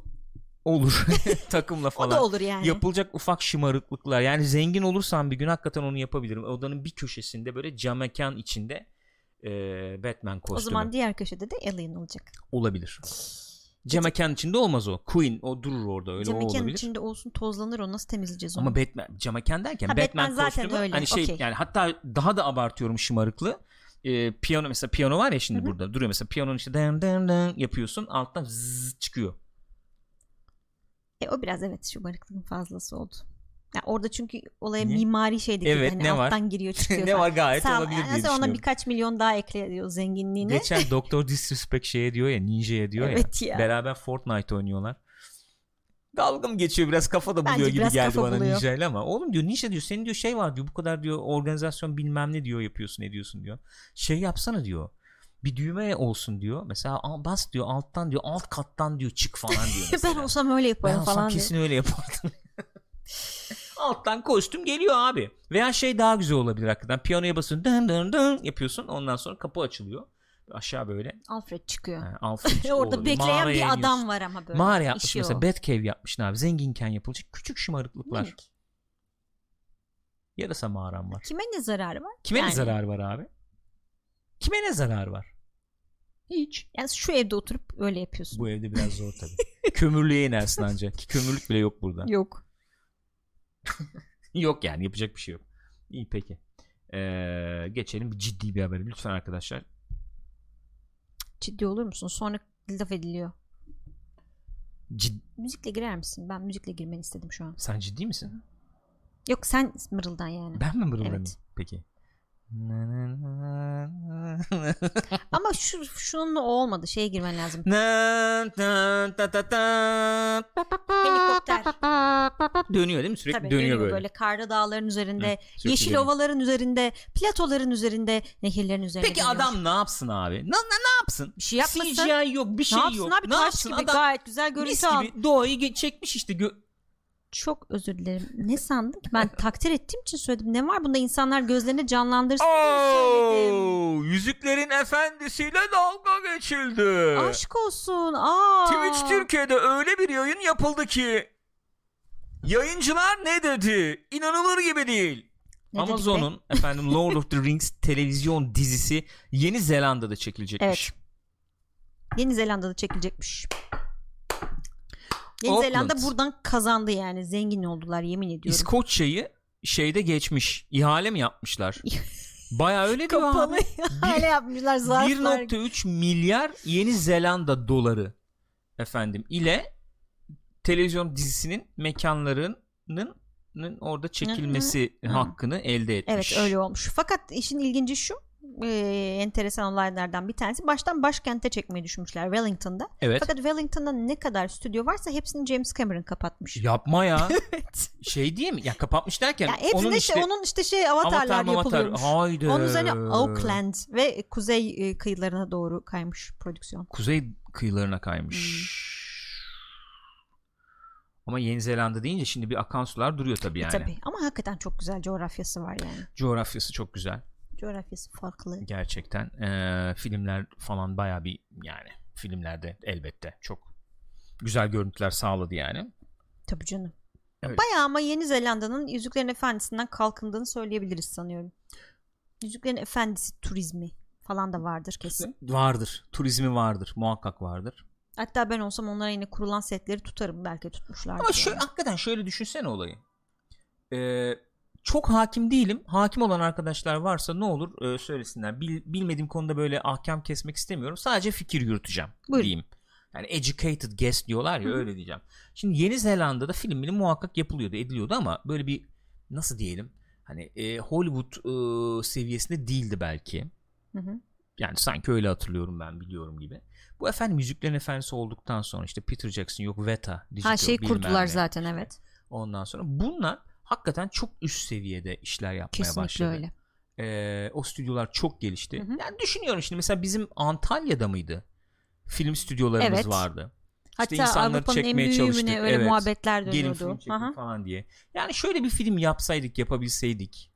Speaker 1: olur takımla
Speaker 2: O
Speaker 1: falan.
Speaker 2: da olur yani.
Speaker 1: yapılacak ufak şımarıklıklar. Yani zengin olursam bir gün hakikaten onu yapabilirim. Odanın bir köşesinde böyle cam mekan içinde e, Batman kostümü
Speaker 2: o zaman diğer köşede de Alien olacak.
Speaker 1: olabilir. Cam mekan içinde olmaz o. Queen o durur orada öyle
Speaker 2: Cam
Speaker 1: o olabilir.
Speaker 2: içinde olsun tozlanır o nasıl temizleyeceğiz onu?
Speaker 1: Ama Batman cam mekan derken
Speaker 2: Ha,
Speaker 1: Batman,
Speaker 2: Batman zaten
Speaker 1: kostümü
Speaker 2: öyle,
Speaker 1: hani şey
Speaker 2: okey.
Speaker 1: yani hatta daha da abartıyorum şımarıklığı. E, piyano mesela piyano var ya şimdi
Speaker 2: Hı hı.
Speaker 1: burada duruyor mesela piyanonun işte dın dın dın yapıyorsun alttan zzz çıkıyor.
Speaker 2: E, o biraz evet şu barıklığın fazlası oldu. Ya orada çünkü olaya
Speaker 1: Niye?
Speaker 2: mimari şeydi
Speaker 1: Evet,
Speaker 2: hani
Speaker 1: ne var?
Speaker 2: alttan giriyor çıkıyor.
Speaker 1: ne var gayet
Speaker 2: Sağ-
Speaker 1: olabilir
Speaker 2: yani
Speaker 1: diye
Speaker 2: ona birkaç milyon daha ekliyor zenginliğine.
Speaker 1: Geçen Doktor Disrespect şeye diyor ya Ninja'ya diyor
Speaker 2: Evet
Speaker 1: ya,
Speaker 2: ya.
Speaker 1: Beraber Fortnite oynuyorlar. Dalga mı geçiyor biraz kafa da
Speaker 2: Bence
Speaker 1: buluyor gibi
Speaker 2: biraz
Speaker 1: geldi
Speaker 2: kafa
Speaker 1: bana
Speaker 2: buluyor.
Speaker 1: Ninja ile ama oğlum diyor Ninja diyor senin diyor şey var diyor bu kadar diyor organizasyon bilmem ne diyor yapıyorsun ediyorsun diyor. Şey yapsana diyor. Bir düğme olsun diyor. Mesela bas diyor alttan diyor alt kattan diyor çık falan diyor mesela.
Speaker 2: ben olsam öyle
Speaker 1: Ben
Speaker 2: yaparım
Speaker 1: olsam
Speaker 2: falan diye.
Speaker 1: kesin öyle yapardım. Alttan kostüm geliyor abi. Veya şey daha güzel olabilir hakikaten. Piyanoya basıyorsun dın dın dın yapıyorsun. Ondan sonra kapı açılıyor. Aşağı böyle.
Speaker 2: Alfred çıkıyor.
Speaker 1: Ha, Alfred
Speaker 2: Orada bekleyen
Speaker 1: Mağaraya
Speaker 2: bir
Speaker 1: iniyorsun.
Speaker 2: adam var ama böyle.
Speaker 1: Mağara yapmış
Speaker 2: İşi
Speaker 1: mesela
Speaker 2: o.
Speaker 1: Batcave yapmışsın abi. Zenginken yapılacak küçük şımarıklıklar.
Speaker 2: Minik.
Speaker 1: Yarasa mağaram var.
Speaker 2: Kime ne zararı var?
Speaker 1: Kime
Speaker 2: Yani-
Speaker 1: ne zararı var abi? Kime ne zararı var? Hiç.
Speaker 2: Yani şu evde oturup öyle yapıyorsun.
Speaker 1: Bu evde biraz zor tabii. Kömürlüğe inersin ancak. Ki kömürlük bile yok burada.
Speaker 2: Yok.
Speaker 1: Yok yani yapacak bir şey yok. İyi peki. Ee, geçelim bir ciddi bir habere lütfen arkadaşlar.
Speaker 2: Ciddi olur musun? Sonra laf ediliyor.
Speaker 1: Cid-
Speaker 2: Müzikle girer misin? Ben müzikle girmeni istedim şu an.
Speaker 1: Sen ciddi misin?
Speaker 2: Yok sen mırıldan yani.
Speaker 1: Ben mi mırıldanayım?
Speaker 2: Evet.
Speaker 1: Peki.
Speaker 2: Ama şu şununla o olmadı. Şeye girmen lazım. Helikopter.
Speaker 1: Dönüyor değil mi? Sürekli
Speaker 2: Tabii
Speaker 1: dönüyor
Speaker 2: böyle.
Speaker 1: böyle.
Speaker 2: Karlı dağların üzerinde,
Speaker 1: Hı,
Speaker 2: yeşil
Speaker 1: dönüyor.
Speaker 2: ovaların üzerinde, platoların üzerinde, nehirlerin üzerinde.
Speaker 1: Peki
Speaker 2: dönüyor.
Speaker 1: adam ne yapsın abi? Ne, ne, ne yapsın?
Speaker 2: bir şey yapmasın.
Speaker 1: CGI yok, bir şey
Speaker 2: ne yapsın
Speaker 1: yok.
Speaker 2: abi?
Speaker 1: ne
Speaker 2: Taş
Speaker 1: yapsın?
Speaker 2: gibi
Speaker 1: Adam
Speaker 2: gayet güzel görüntü al.
Speaker 1: gibi doğayı çekmiş işte. Gö-
Speaker 2: Çok özür dilerim. Ne sandın ki? Ben takdir ettiğim için söyledim. Ne var bunda insanlar gözlerini canlandırsın diye söyledim.
Speaker 1: Oo, Yüzüklerin Efendisi'yle dalga geçildi.
Speaker 2: Aşk olsun. Aa.
Speaker 1: Twitch Türkiye'de öyle bir yayın yapıldı ki yayıncılar ne dedi? İnanılır gibi değil.
Speaker 2: Ne dedik be?
Speaker 1: Amazon'un efendim Lord of the Rings televizyon dizisi Yeni Zelanda'da çekilecekmiş.
Speaker 2: Evet. Yeni Zelanda'da çekilecekmiş. Yeni
Speaker 1: Auckland.
Speaker 2: Zelanda buradan kazandı yani. Zengin oldular yemin ediyorum.
Speaker 1: İskoçya'yı şeyde geçmiş. İhale mi yapmışlar? Baya öyle diyor
Speaker 2: Kapalı
Speaker 1: abi.
Speaker 2: hale yapmışlar zarflar.
Speaker 1: 1.3 milyar Yeni Zelanda doları efendim ile televizyon dizisinin mekanlarının orada çekilmesi hakkını elde etmiş.
Speaker 2: Evet öyle olmuş. Fakat işin ilginci şu. E, enteresan olaylardan bir tanesi. Baştan başkente çekmeyi düşünmüşler Wellington'da.
Speaker 1: Evet.
Speaker 2: Fakat Wellington'da ne kadar stüdyo varsa hepsini James Cameron kapatmış.
Speaker 1: Yapma ya.
Speaker 2: evet.
Speaker 1: şey değil mi? Ya kapatmış derken
Speaker 2: Ya hepsinde
Speaker 1: onun
Speaker 2: işte,
Speaker 1: işte
Speaker 2: onun işte şey avatarlar
Speaker 1: avatar,
Speaker 2: yapılıyormuş.
Speaker 1: Haydi.
Speaker 2: Onun üzerine Auckland ve kuzey e, kıyılarına doğru kaymış prodüksiyon.
Speaker 1: Kuzey kıyılarına kaymış.
Speaker 2: Hmm.
Speaker 1: Ama Yeni Zelanda deyince şimdi bir akan sular duruyor tabii yani.
Speaker 2: E, Tabii ama hakikaten çok güzel coğrafyası var yani.
Speaker 1: Coğrafyası çok güzel.
Speaker 2: Coğrafyası farklı.
Speaker 1: Gerçekten. Ee, filmler falan baya bir yani filmlerde elbette çok güzel görüntüler sağladı yani.
Speaker 2: Tabii canım.
Speaker 1: Evet.
Speaker 2: Bayağı ama Yeni Zelanda'nın Yüzüklerin Efendisi'nden kalkındığını söyleyebiliriz sanıyorum. Yüzüklerin Efendisi turizmi falan da vardır kesin.
Speaker 1: Vardır. Turizmi vardır. Muhakkak vardır.
Speaker 2: Hatta ben olsam onlara yine kurulan setleri tutarım. Belki tutmuşlardır.
Speaker 1: Ama şöyle,
Speaker 2: yani.
Speaker 1: hakikaten şöyle düşünsene olayı. Ee, çok hakim değilim. Hakim olan arkadaşlar varsa ne olur e, söylesinler. Bil- bilmediğim konuda böyle ahkam kesmek istemiyorum. Sadece fikir yürüteceğim
Speaker 2: Buyurun.
Speaker 1: diyeyim. Yani educated guest diyorlar ya
Speaker 2: Hı hı.
Speaker 1: öyle diyeceğim. Şimdi Yeni Zelanda'da film bile muhakkak yapılıyordu, ediliyordu ama böyle bir nasıl diyelim? Hani e, Hollywood e, seviyesinde değildi belki.
Speaker 2: Hı hı.
Speaker 1: Yani sanki öyle hatırlıyorum ben biliyorum gibi. Bu efendim Yüzüklerin Efendisi olduktan sonra işte Peter Jackson yok Veta dijital
Speaker 2: Ha şey
Speaker 1: bilmem
Speaker 2: kurdular
Speaker 1: ne.
Speaker 2: zaten evet.
Speaker 1: Ondan sonra bunlar hakikaten çok üst seviyede işler yapmaya
Speaker 2: Kesinlikle
Speaker 1: başladı.
Speaker 2: öyle.
Speaker 1: Ee, o stüdyolar çok gelişti.
Speaker 2: Hı hı.
Speaker 1: Yani düşünüyorum şimdi mesela bizim Antalya'da mıydı? Film stüdyolarımız
Speaker 2: Evet.
Speaker 1: vardı.
Speaker 2: Hatta
Speaker 1: insanları
Speaker 2: Avrupa'nın en
Speaker 1: çekmeye
Speaker 2: mü
Speaker 1: çalıştık.
Speaker 2: öyle
Speaker 1: Evet.
Speaker 2: muhabbetler
Speaker 1: Gelin
Speaker 2: dönüyordu.
Speaker 1: film çekin
Speaker 2: Aha.
Speaker 1: falan diye. Yani şöyle bir film yapsaydık, yapabilseydik.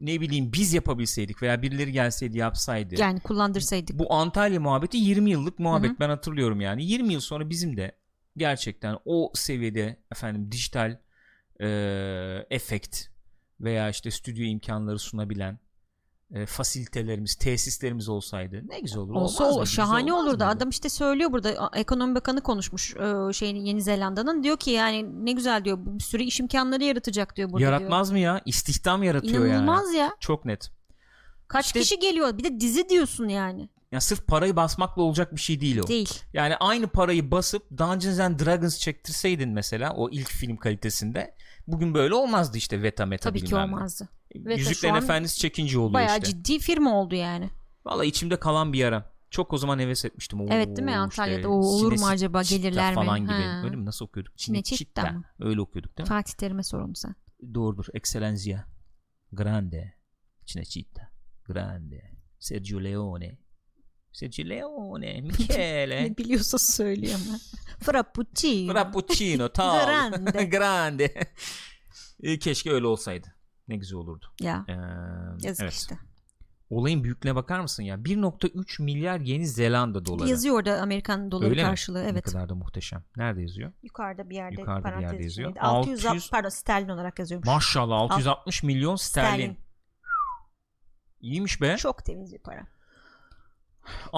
Speaker 1: Ne bileyim biz yapabilseydik veya birileri gelseydi yapsaydı.
Speaker 2: Yani kullandırsaydık.
Speaker 1: Bu Antalya muhabbeti 20 yıllık muhabbet
Speaker 2: Hı hı.
Speaker 1: ben hatırlıyorum yani. 20 yıl sonra bizim de gerçekten o seviyede efendim dijital e, efekt veya işte stüdyo imkanları sunabilen e, fasilitelerimiz, tesislerimiz olsaydı ne güzel olur.
Speaker 2: Olsa
Speaker 1: olmaz
Speaker 2: o
Speaker 1: mıydı?
Speaker 2: şahane
Speaker 1: olmaz
Speaker 2: olurdu.
Speaker 1: mıydı?
Speaker 2: Adam işte söylüyor burada ekonomi bakanı konuşmuş e, şeyin Yeni Zelanda'nın diyor ki yani ne güzel diyor bu bir sürü iş imkanları yaratacak diyor burada
Speaker 1: Yaratmaz mı ya? İstihdam
Speaker 2: diyor.
Speaker 1: yaratıyor yani.
Speaker 2: İnanılmaz ya.
Speaker 1: Çok net.
Speaker 2: Kaç
Speaker 1: İşte-
Speaker 2: kişi geliyor? Bir de dizi diyorsun yani.
Speaker 1: Ya sırf parayı basmakla olacak bir şey değil o.
Speaker 2: Değil.
Speaker 1: Yani aynı parayı basıp Dungeons and Dragons çektirseydin mesela o ilk film kalitesinde bugün böyle olmazdı işte Veta Meta
Speaker 2: Tabii ki
Speaker 1: bilmem ne.
Speaker 2: olmazdı. Veta
Speaker 1: Yüzüklerin
Speaker 2: şu an
Speaker 1: Efendisi çekince oluyor
Speaker 2: Bayağı
Speaker 1: işte.
Speaker 2: ciddi firma oldu yani.
Speaker 1: Valla içimde kalan bir yara. Çok o zaman heves etmiştim. Oo,
Speaker 2: Evet değil mi? Antalya'da
Speaker 1: işte
Speaker 2: o olur mu acaba gelirler mi?
Speaker 1: falan gibi.
Speaker 2: Ha.
Speaker 1: Öyle mi? Nasıl okuyorduk?
Speaker 2: Cinecittà
Speaker 1: Cinecittà.
Speaker 2: mı?
Speaker 1: Öyle okuyorduk değil mi?
Speaker 2: Fatih Terim'e sorun sen.
Speaker 1: Doğrudur. Excellenzia. Grande. Cinecittà. Grande. Sergio Leone. Sergio Leone. Michele.
Speaker 2: Ne biliyorsa söylüyor ama. Frappuccino.
Speaker 1: Frappuccino. Tal.
Speaker 2: Grande.
Speaker 1: Grande. E, Keşke öyle olsaydı. Ne güzel olurdu.
Speaker 2: ya
Speaker 1: Ee,
Speaker 2: yazık
Speaker 1: evet.
Speaker 2: işte.
Speaker 1: Olayın büyüklüğüne bakar mısın ya? 1.3 milyar Yeni Zelanda doları.
Speaker 2: Yazıyor orada Amerikan doları
Speaker 1: Öyle mi?
Speaker 2: karşılığı.
Speaker 1: Ne
Speaker 2: Evet.
Speaker 1: kadar da muhteşem. Nerede yazıyor?
Speaker 2: Yukarıda bir yerde
Speaker 1: Yukarıda bir yerde yazıyor.
Speaker 2: içindeydi. 600,
Speaker 1: 600
Speaker 2: pardon sterlin olarak yazıyormuş.
Speaker 1: Maşallah 660 milyon sterlin.
Speaker 2: Sterlin.
Speaker 1: İyiymiş be.
Speaker 2: Çok temiz bir para.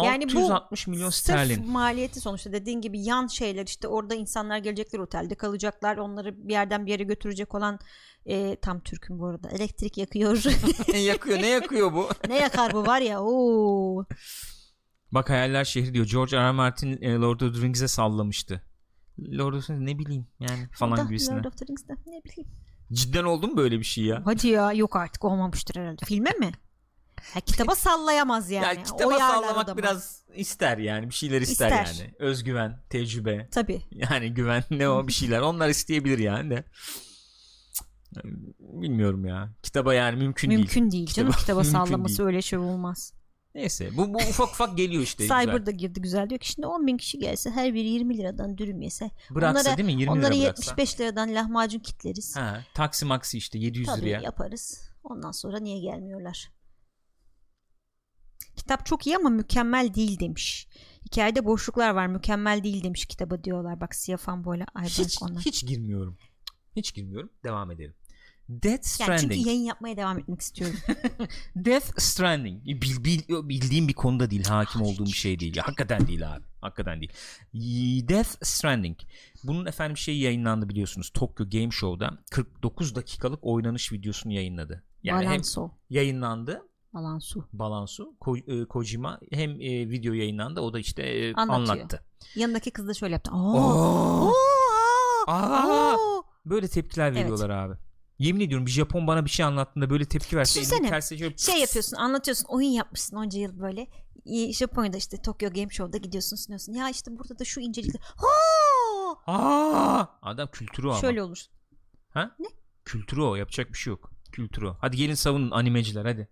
Speaker 2: Yani bu
Speaker 1: 660 milyon
Speaker 2: Sırf
Speaker 1: sterlin.
Speaker 2: maliyeti sonuçta dediğin gibi yan şeyler işte orada insanlar gelecekler otelde kalacaklar onları bir yerden bir yere götürecek olan e, tam Türk'üm bu arada elektrik yakıyor
Speaker 1: yakıyor. Ne yakıyor bu?
Speaker 2: ne yakar bu var ya oo.
Speaker 1: Bak hayaller şehri diyor. George R. R. Martin e, Lord of the Rings'e sallamıştı. Lord of the Rings ne bileyim yani falan
Speaker 2: Da,
Speaker 1: gibisine.
Speaker 2: Lord of the Rings'de ne bileyim.
Speaker 1: Cidden oldu mu böyle bir şey ya?
Speaker 2: Hadi ya yok artık olmamıştır herhalde filme mi? Ha, kitaba sallayamaz yani.
Speaker 1: Yani kitaba
Speaker 2: Uyarlar
Speaker 1: sallamak biraz ister yani. Bir şeyler ister,
Speaker 2: İster.
Speaker 1: yani. Özgüven, tecrübe.
Speaker 2: Tabii.
Speaker 1: Yani güven ne o bir şeyler. Onlar isteyebilir yani de. Bilmiyorum ya. Kitaba yani mümkün, değil.
Speaker 2: Mümkün değil canım
Speaker 1: Kitaba- mümkün
Speaker 2: sallaması
Speaker 1: değil.
Speaker 2: öyle şey olmaz.
Speaker 1: Neyse bu, bu ufak ufak geliyor işte.
Speaker 2: Cyber da girdi güzel diyor ki şimdi 10 bin kişi gelse her biri 20 liradan dürüm yese
Speaker 1: Bıraksa
Speaker 2: onlara-
Speaker 1: değil mi? 20
Speaker 2: onlara
Speaker 1: lira bıraksa.
Speaker 2: 75 liradan lahmacun kitleriz.
Speaker 1: Ha, taksi maksi işte 700
Speaker 2: Tabii
Speaker 1: liraya.
Speaker 2: yaparız. Ondan sonra niye gelmiyorlar? Kitap çok iyi ama mükemmel değil demiş. Hikayede boşluklar var mükemmel değil demiş kitaba diyorlar. Bak Siyah Fanboy'la Aybank
Speaker 1: Hiç,
Speaker 2: ona.
Speaker 1: hiç girmiyorum. Hiç girmiyorum. Devam edelim. Death
Speaker 2: Yani
Speaker 1: Stranding.
Speaker 2: çünkü yayın yapmaya devam etmek istiyorum.
Speaker 1: Death Stranding. Bil, bil- bildiğim bir konuda değil. Hakim olduğum bir şey değil. Hakikaten değil abi. Hakikaten değil. Death Stranding. Bunun efendim şeyi yayınlandı biliyorsunuz. Tokyo Game Show'da 49 dakikalık oynanış videosunu yayınladı. Yani hem
Speaker 2: Balanso.
Speaker 1: yayınlandı
Speaker 2: Balansu.
Speaker 1: Balansu Ko- e, Kojima hem e, video yayınlandı o da işte e,
Speaker 2: Anlatıyor.
Speaker 1: anlattı.
Speaker 2: Yanındaki kız da şöyle yaptı.
Speaker 1: Oo.
Speaker 2: Oo, aa,
Speaker 1: Aa! Böyle tepkiler veriyorlar abi. Yemin ediyorum bir Japon bana bir şey anlattığında böyle tepki verse
Speaker 2: Düşünsene.
Speaker 1: elini terse şöyle
Speaker 2: Şey yapıyorsun anlatıyorsun oyun yapmışsın onca yıl böyle İyi, Japonya'da işte Tokyo Game Show'da gidiyorsun sunuyorsun ya işte burada da şu incelikler ha
Speaker 1: Aa! Adam kültürü o ama.
Speaker 2: şöyle olur
Speaker 1: Ha?
Speaker 2: Ne?
Speaker 1: Kültürü o. Yapacak bir şey yok. Kültürü o. Hadi gelin savunun animeciler hadi.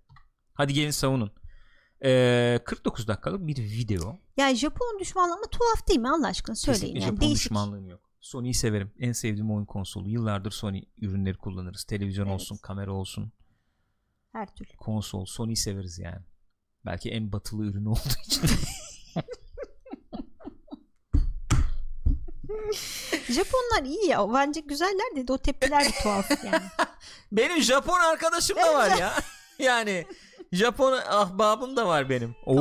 Speaker 1: Hadi gelin savunun. Ee, 49 dakikalık bir video.
Speaker 2: ya Japon düşmanlığı ama tuhaf değil mi Allah aşkına söyleyin
Speaker 1: Kesinlikle
Speaker 2: yani
Speaker 1: Japon
Speaker 2: değişik
Speaker 1: düşmanlığım yok. Sony'yi severim. En sevdiğim oyun konsolu. Yıllardır Sony ürünleri kullanırız. Televizyon
Speaker 2: Evet.
Speaker 1: olsun, kamera olsun,
Speaker 2: her türlü
Speaker 1: konsol. Sony'yi severiz yani. Belki en batılı ürünü olduğu için.
Speaker 2: Japonlar iyi ya bence güzeller dedi o tepkiler de tuhaf yani
Speaker 1: benim Japon arkadaşım da var ya. yani Japon ahbabım da var benim. Oo!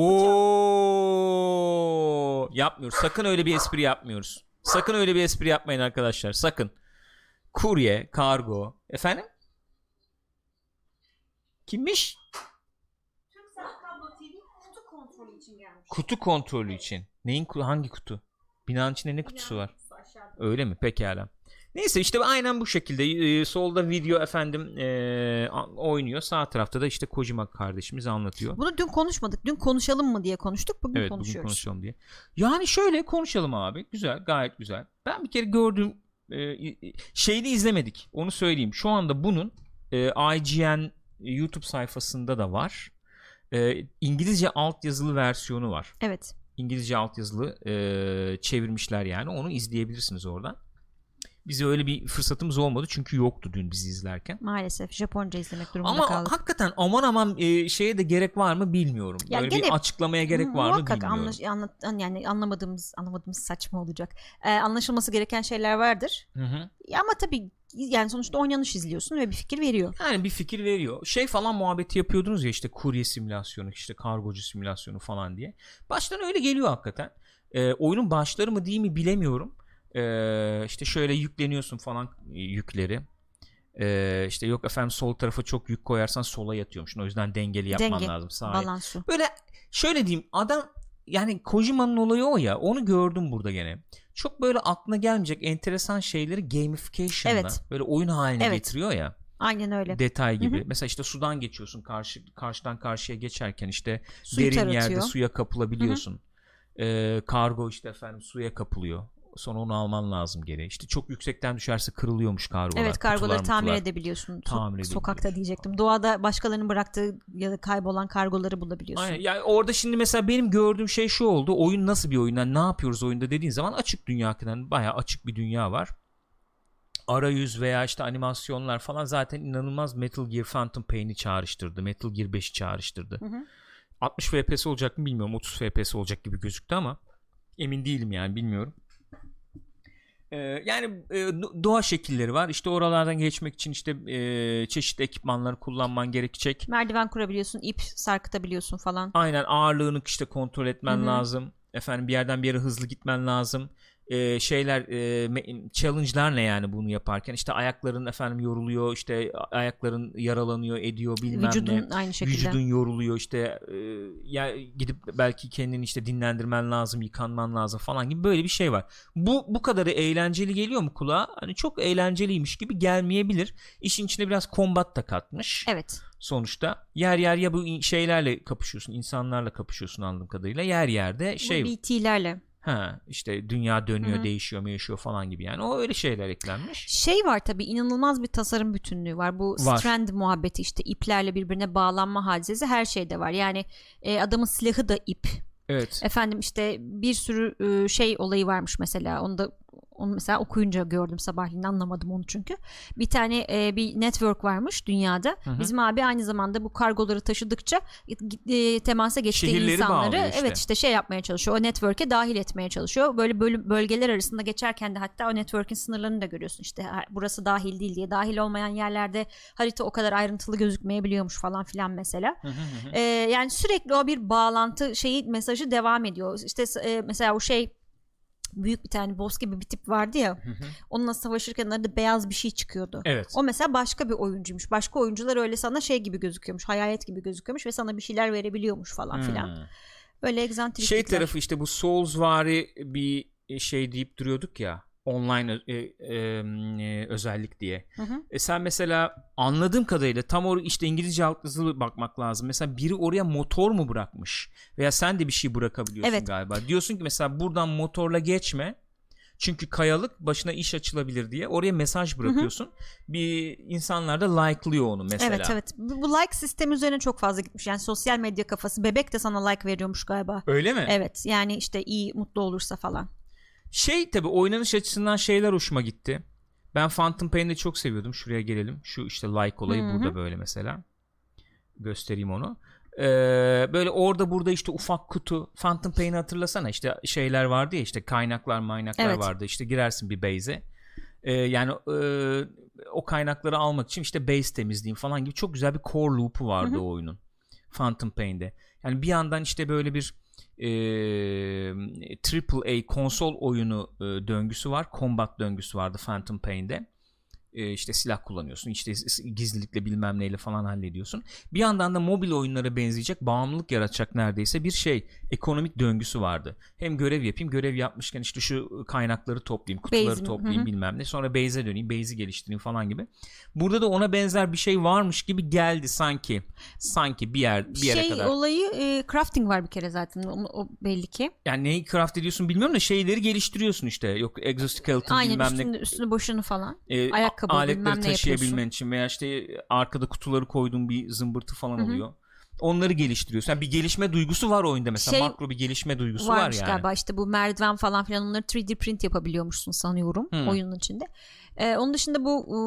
Speaker 1: Yapmıyoruz. Sakın öyle bir espri yapmıyoruz. Sakın öyle bir espri yapmayın arkadaşlar. Sakın. Kurye, kargo. Efendim? Kimmiş? Kutu kontrolü için. Neyin hangi kutu? Binanın içinde ne kutusu var? Öyle mi? Pekala. Neyse işte aynen bu şekilde Ee, solda video efendim a- oynuyor. Sağ tarafta da işte Kojima kardeşimiz anlatıyor.
Speaker 2: Bunu dün konuşmadık. Dün konuşalım mı diye konuştuk. Bugün
Speaker 1: Evet bugün
Speaker 2: konuşuyoruz.
Speaker 1: konuşalım diye. Yani şöyle konuşalım abi. Güzel, gayet güzel. Ben bir kere gördüğüm e, şeyini izlemedik. Onu söyleyeyim. Şu anda bunun e, IGN YouTube sayfasında da var. E, İngilizce altyazılı versiyonu var.
Speaker 2: Evet.
Speaker 1: İngilizce altyazılı e, çevirmişler yani. Onu izleyebilirsiniz oradan. Bize öyle bir fırsatımız olmadı çünkü yoktu dün bizi izlerken.
Speaker 2: Maalesef Japonca izlemek durumunda
Speaker 1: Ama
Speaker 2: kaldık.
Speaker 1: hakikaten aman aman e, şeye de gerek var mı bilmiyorum.
Speaker 2: Ya
Speaker 1: Böyle
Speaker 2: gene-
Speaker 1: bir açıklamaya gerek var mı bilmiyorum.
Speaker 2: anlaş, anlat, an- yani anlamadığımız anlamadığımız saçma olacak. Ee, anlaşılması gereken şeyler vardır.
Speaker 1: Hı hı.
Speaker 2: Ama tabii yani sonuçta oynanış izliyorsun ve bir fikir veriyor.
Speaker 1: Yani bir fikir veriyor. Şey falan muhabbeti yapıyordunuz ya işte kurye simülasyonu, işte kargocu simülasyonu falan diye. Baştan öyle geliyor hakikaten. Ee, oyunun başları mı değil mi bilemiyorum. Ee, işte şöyle yükleniyorsun falan e, yükleri. Ee, işte yok efendim sol tarafa çok yük koyarsan sola yatıyormuşsun. O yüzden dengeli yapman
Speaker 2: Denge,
Speaker 1: lazım. Sağa
Speaker 2: Balansu.
Speaker 1: Böyle şöyle diyeyim adam yani Kojima'nın olayı o ya onu gördüm burada gene. Çok böyle aklına gelmeyecek enteresan şeyleri gamification'la
Speaker 2: Evet.
Speaker 1: böyle oyun haline
Speaker 2: Evet.
Speaker 1: getiriyor ya
Speaker 2: Aynen öyle.
Speaker 1: detay gibi.
Speaker 2: Hı hı.
Speaker 1: Mesela işte sudan geçiyorsun karşı karşıdan karşıya geçerken işte
Speaker 2: Suyu
Speaker 1: derin
Speaker 2: taratıyor.
Speaker 1: yerde suya kapılabiliyorsun. Ee, kargo işte efendim suya kapılıyor. Sonra onu alman lazım geri. İşte çok yüksekten düşerse kırılıyormuş kargolar.
Speaker 2: Evet kargoları
Speaker 1: kutular,
Speaker 2: tamir
Speaker 1: mutular.
Speaker 2: edebiliyorsun. So-
Speaker 1: Tamir
Speaker 2: sokakta
Speaker 1: edebiliyorsun
Speaker 2: diyecektim. Doğada başkalarının bıraktığı ya da kaybolan kargoları bulabiliyorsun.
Speaker 1: Aynen. Yani orada şimdi mesela benim gördüğüm şey şu oldu. Oyun nasıl bir oyun? Yani ne yapıyoruz oyunda dediğin zaman açık dünya hakikaten bayağı açık bir dünya var. Arayüz veya işte animasyonlar falan zaten inanılmaz Metal Gear Phantom Pain'i çağrıştırdı. Metal Gear 5'i çağrıştırdı.
Speaker 2: Hı hı.
Speaker 1: 60 FPS olacak mı bilmiyorum. 30 FPS olacak gibi gözüktü ama emin değilim yani bilmiyorum. Ee, yani e, do- doğa şekilleri var. İşte oralardan geçmek için işte e, çeşitli ekipmanları kullanman gerekecek.
Speaker 2: Merdiven kurabiliyorsun, ip sarkıtabiliyorsun falan.
Speaker 1: Aynen ağırlığını işte kontrol etmen
Speaker 2: Hı hı.
Speaker 1: lazım. Efendim bir yerden bir yere hızlı gitmen lazım. Ee, şeyler e, challenge'lar ne yani bunu yaparken? İşte ayakların efendim yoruluyor işte ayakların yaralanıyor ediyor bilmem
Speaker 2: Vücudun
Speaker 1: ne
Speaker 2: aynı şekilde.
Speaker 1: vücudun yoruluyor işte e, ya gidip belki kendini işte dinlendirmen lazım yıkanman lazım falan gibi böyle bir şey var. Bu bu kadarı eğlenceli geliyor mu kulağa? Hani çok eğlenceliymiş gibi gelmeyebilir. İşin içine biraz kombat da katmış.
Speaker 2: Evet.
Speaker 1: sonuçta yer yer ya bu şeylerle kapışıyorsun insanlarla kapışıyorsun anladığım kadarıyla. Yer yerde şey
Speaker 2: Bu BT'lerle.
Speaker 1: Ha işte dünya dönüyor
Speaker 2: Hı hı.
Speaker 1: değişiyor değişiyor falan gibi yani o öyle şeyler eklenmiş
Speaker 2: Şey var tabii inanılmaz bir tasarım bütünlüğü var. Bu
Speaker 1: Var.
Speaker 2: strand muhabbeti işte iplerle birbirine bağlanma hadisesi her şeyde var. Yani e, adamın silahı da ip.
Speaker 1: evet
Speaker 2: Efendim işte bir sürü e, şey olayı varmış mesela. Onu da onu mesela okuyunca gördüm sabahleyin anlamadım onu çünkü. Bir tane e, bir network varmış dünyada.
Speaker 1: Hı hı.
Speaker 2: Bizim abi aynı zamanda bu kargoları taşıdıkça e, temasa geçtiği
Speaker 1: Şehirleri
Speaker 2: insanları
Speaker 1: işte.
Speaker 2: evet işte şey yapmaya çalışıyor. O network'e dahil etmeye çalışıyor. Böyle bölüm, bölgeler arasında geçerken de hatta o network'in sınırlarını da görüyorsun. İşte burası dahil değil diye. Dahil olmayan yerlerde harita o kadar ayrıntılı gözükmeyebiliyormuş falan filan mesela.
Speaker 1: Hı hı hı.
Speaker 2: Ee, yani sürekli o bir bağlantı şeyi mesajı devam ediyor. İşte e, mesela o şey büyük bir tane boss gibi bir tip vardı ya.
Speaker 1: Hı hı.
Speaker 2: Onunla savaşırken arada beyaz bir şey çıkıyordu.
Speaker 1: evet
Speaker 2: O mesela başka bir oyuncuymuş. Başka oyuncular öyle sana şey gibi gözüküyormuş. Hayalet gibi gözüküyormuş ve sana bir şeyler verebiliyormuş falan filan. Böyle egzantriklikler.
Speaker 1: şey tarafı işte bu Souls vari bir şey deyip duruyorduk ya online e, e, özellik diye.
Speaker 2: Hı hı.
Speaker 1: E sen mesela anladığım kadarıyla tam or işte İngilizce altyazılı bakmak lazım. Mesela biri oraya motor mu bırakmış? Veya sen de bir şey bırakabiliyorsun
Speaker 2: Evet.
Speaker 1: galiba. Diyorsun ki mesela buradan motorla geçme. Çünkü kayalık başına iş açılabilir diye oraya mesaj bırakıyorsun. Bir insanlar da like'lıyor onu mesela.
Speaker 2: Evet evet. Bu like sistemi üzerine çok fazla gitmiş. Yani sosyal medya kafası. Bebek de sana like veriyormuş galiba.
Speaker 1: Öyle mi?
Speaker 2: Evet yani işte iyi mutlu olursa falan.
Speaker 1: Şey tabi oynanış açısından şeyler hoşuma gitti. Ben Phantom Pain'i çok seviyordum. Şuraya gelelim. Şu işte like olayı
Speaker 2: Hı hı.
Speaker 1: burada böyle mesela. Göstereyim onu. Ee, böyle orada burada işte ufak kutu Phantom Pain'i hatırlasana işte şeyler vardı ya işte kaynaklar maynaklar
Speaker 2: Evet.
Speaker 1: vardı işte girersin bir base'e Ee, yani e, o kaynakları almak için işte base temizleyeyim falan gibi çok güzel bir core loop'u vardı
Speaker 2: Hı hı.
Speaker 1: o oyunun Phantom Pain'de yani bir yandan işte böyle bir e, triple A konsol oyunu e, döngüsü var. Combat döngüsü vardı Phantom Pain'de e, işte silah kullanıyorsun işte gizlilikle bilmem neyle falan hallediyorsun bir yandan da mobil oyunlara benzeyecek bağımlılık yaratacak neredeyse bir şey ekonomik döngüsü vardı hem görev yapayım görev yapmışken işte şu kaynakları toplayayım kutuları
Speaker 2: Base'im,
Speaker 1: toplayayım
Speaker 2: hı hı.
Speaker 1: bilmem ne sonra base'e döneyim base'i geliştireyim falan gibi burada da ona benzer bir şey varmış gibi geldi sanki sanki bir yer bir yere
Speaker 2: şey
Speaker 1: kadar
Speaker 2: olayı e, crafting var bir kere zaten o, o belli ki.
Speaker 1: yani neyi craft ediyorsun bilmiyorum da şeyleri geliştiriyorsun işte yok exoskeleton
Speaker 2: Aynen
Speaker 1: bilmem ne
Speaker 2: üstünü, üstünü boşunu falan.
Speaker 1: e,
Speaker 2: Ayakkabı,
Speaker 1: a-
Speaker 2: bilmem
Speaker 1: aletleri taşıyabilmen için veya işte arkada kutuları koyduğun bir zımbırtı falan
Speaker 2: Hı hı.
Speaker 1: oluyor. Onları geliştiriyorsun. Yani bir gelişme duygusu var oyunda mesela.
Speaker 2: Şey
Speaker 1: Makro bir gelişme duygusu
Speaker 2: Varmış
Speaker 1: var yani.
Speaker 2: galiba işte bu merdiven falan filan onları 3D print yapabiliyormuşsun sanıyorum
Speaker 1: Hmm.
Speaker 2: oyunun içinde. Ee, onun dışında bu o,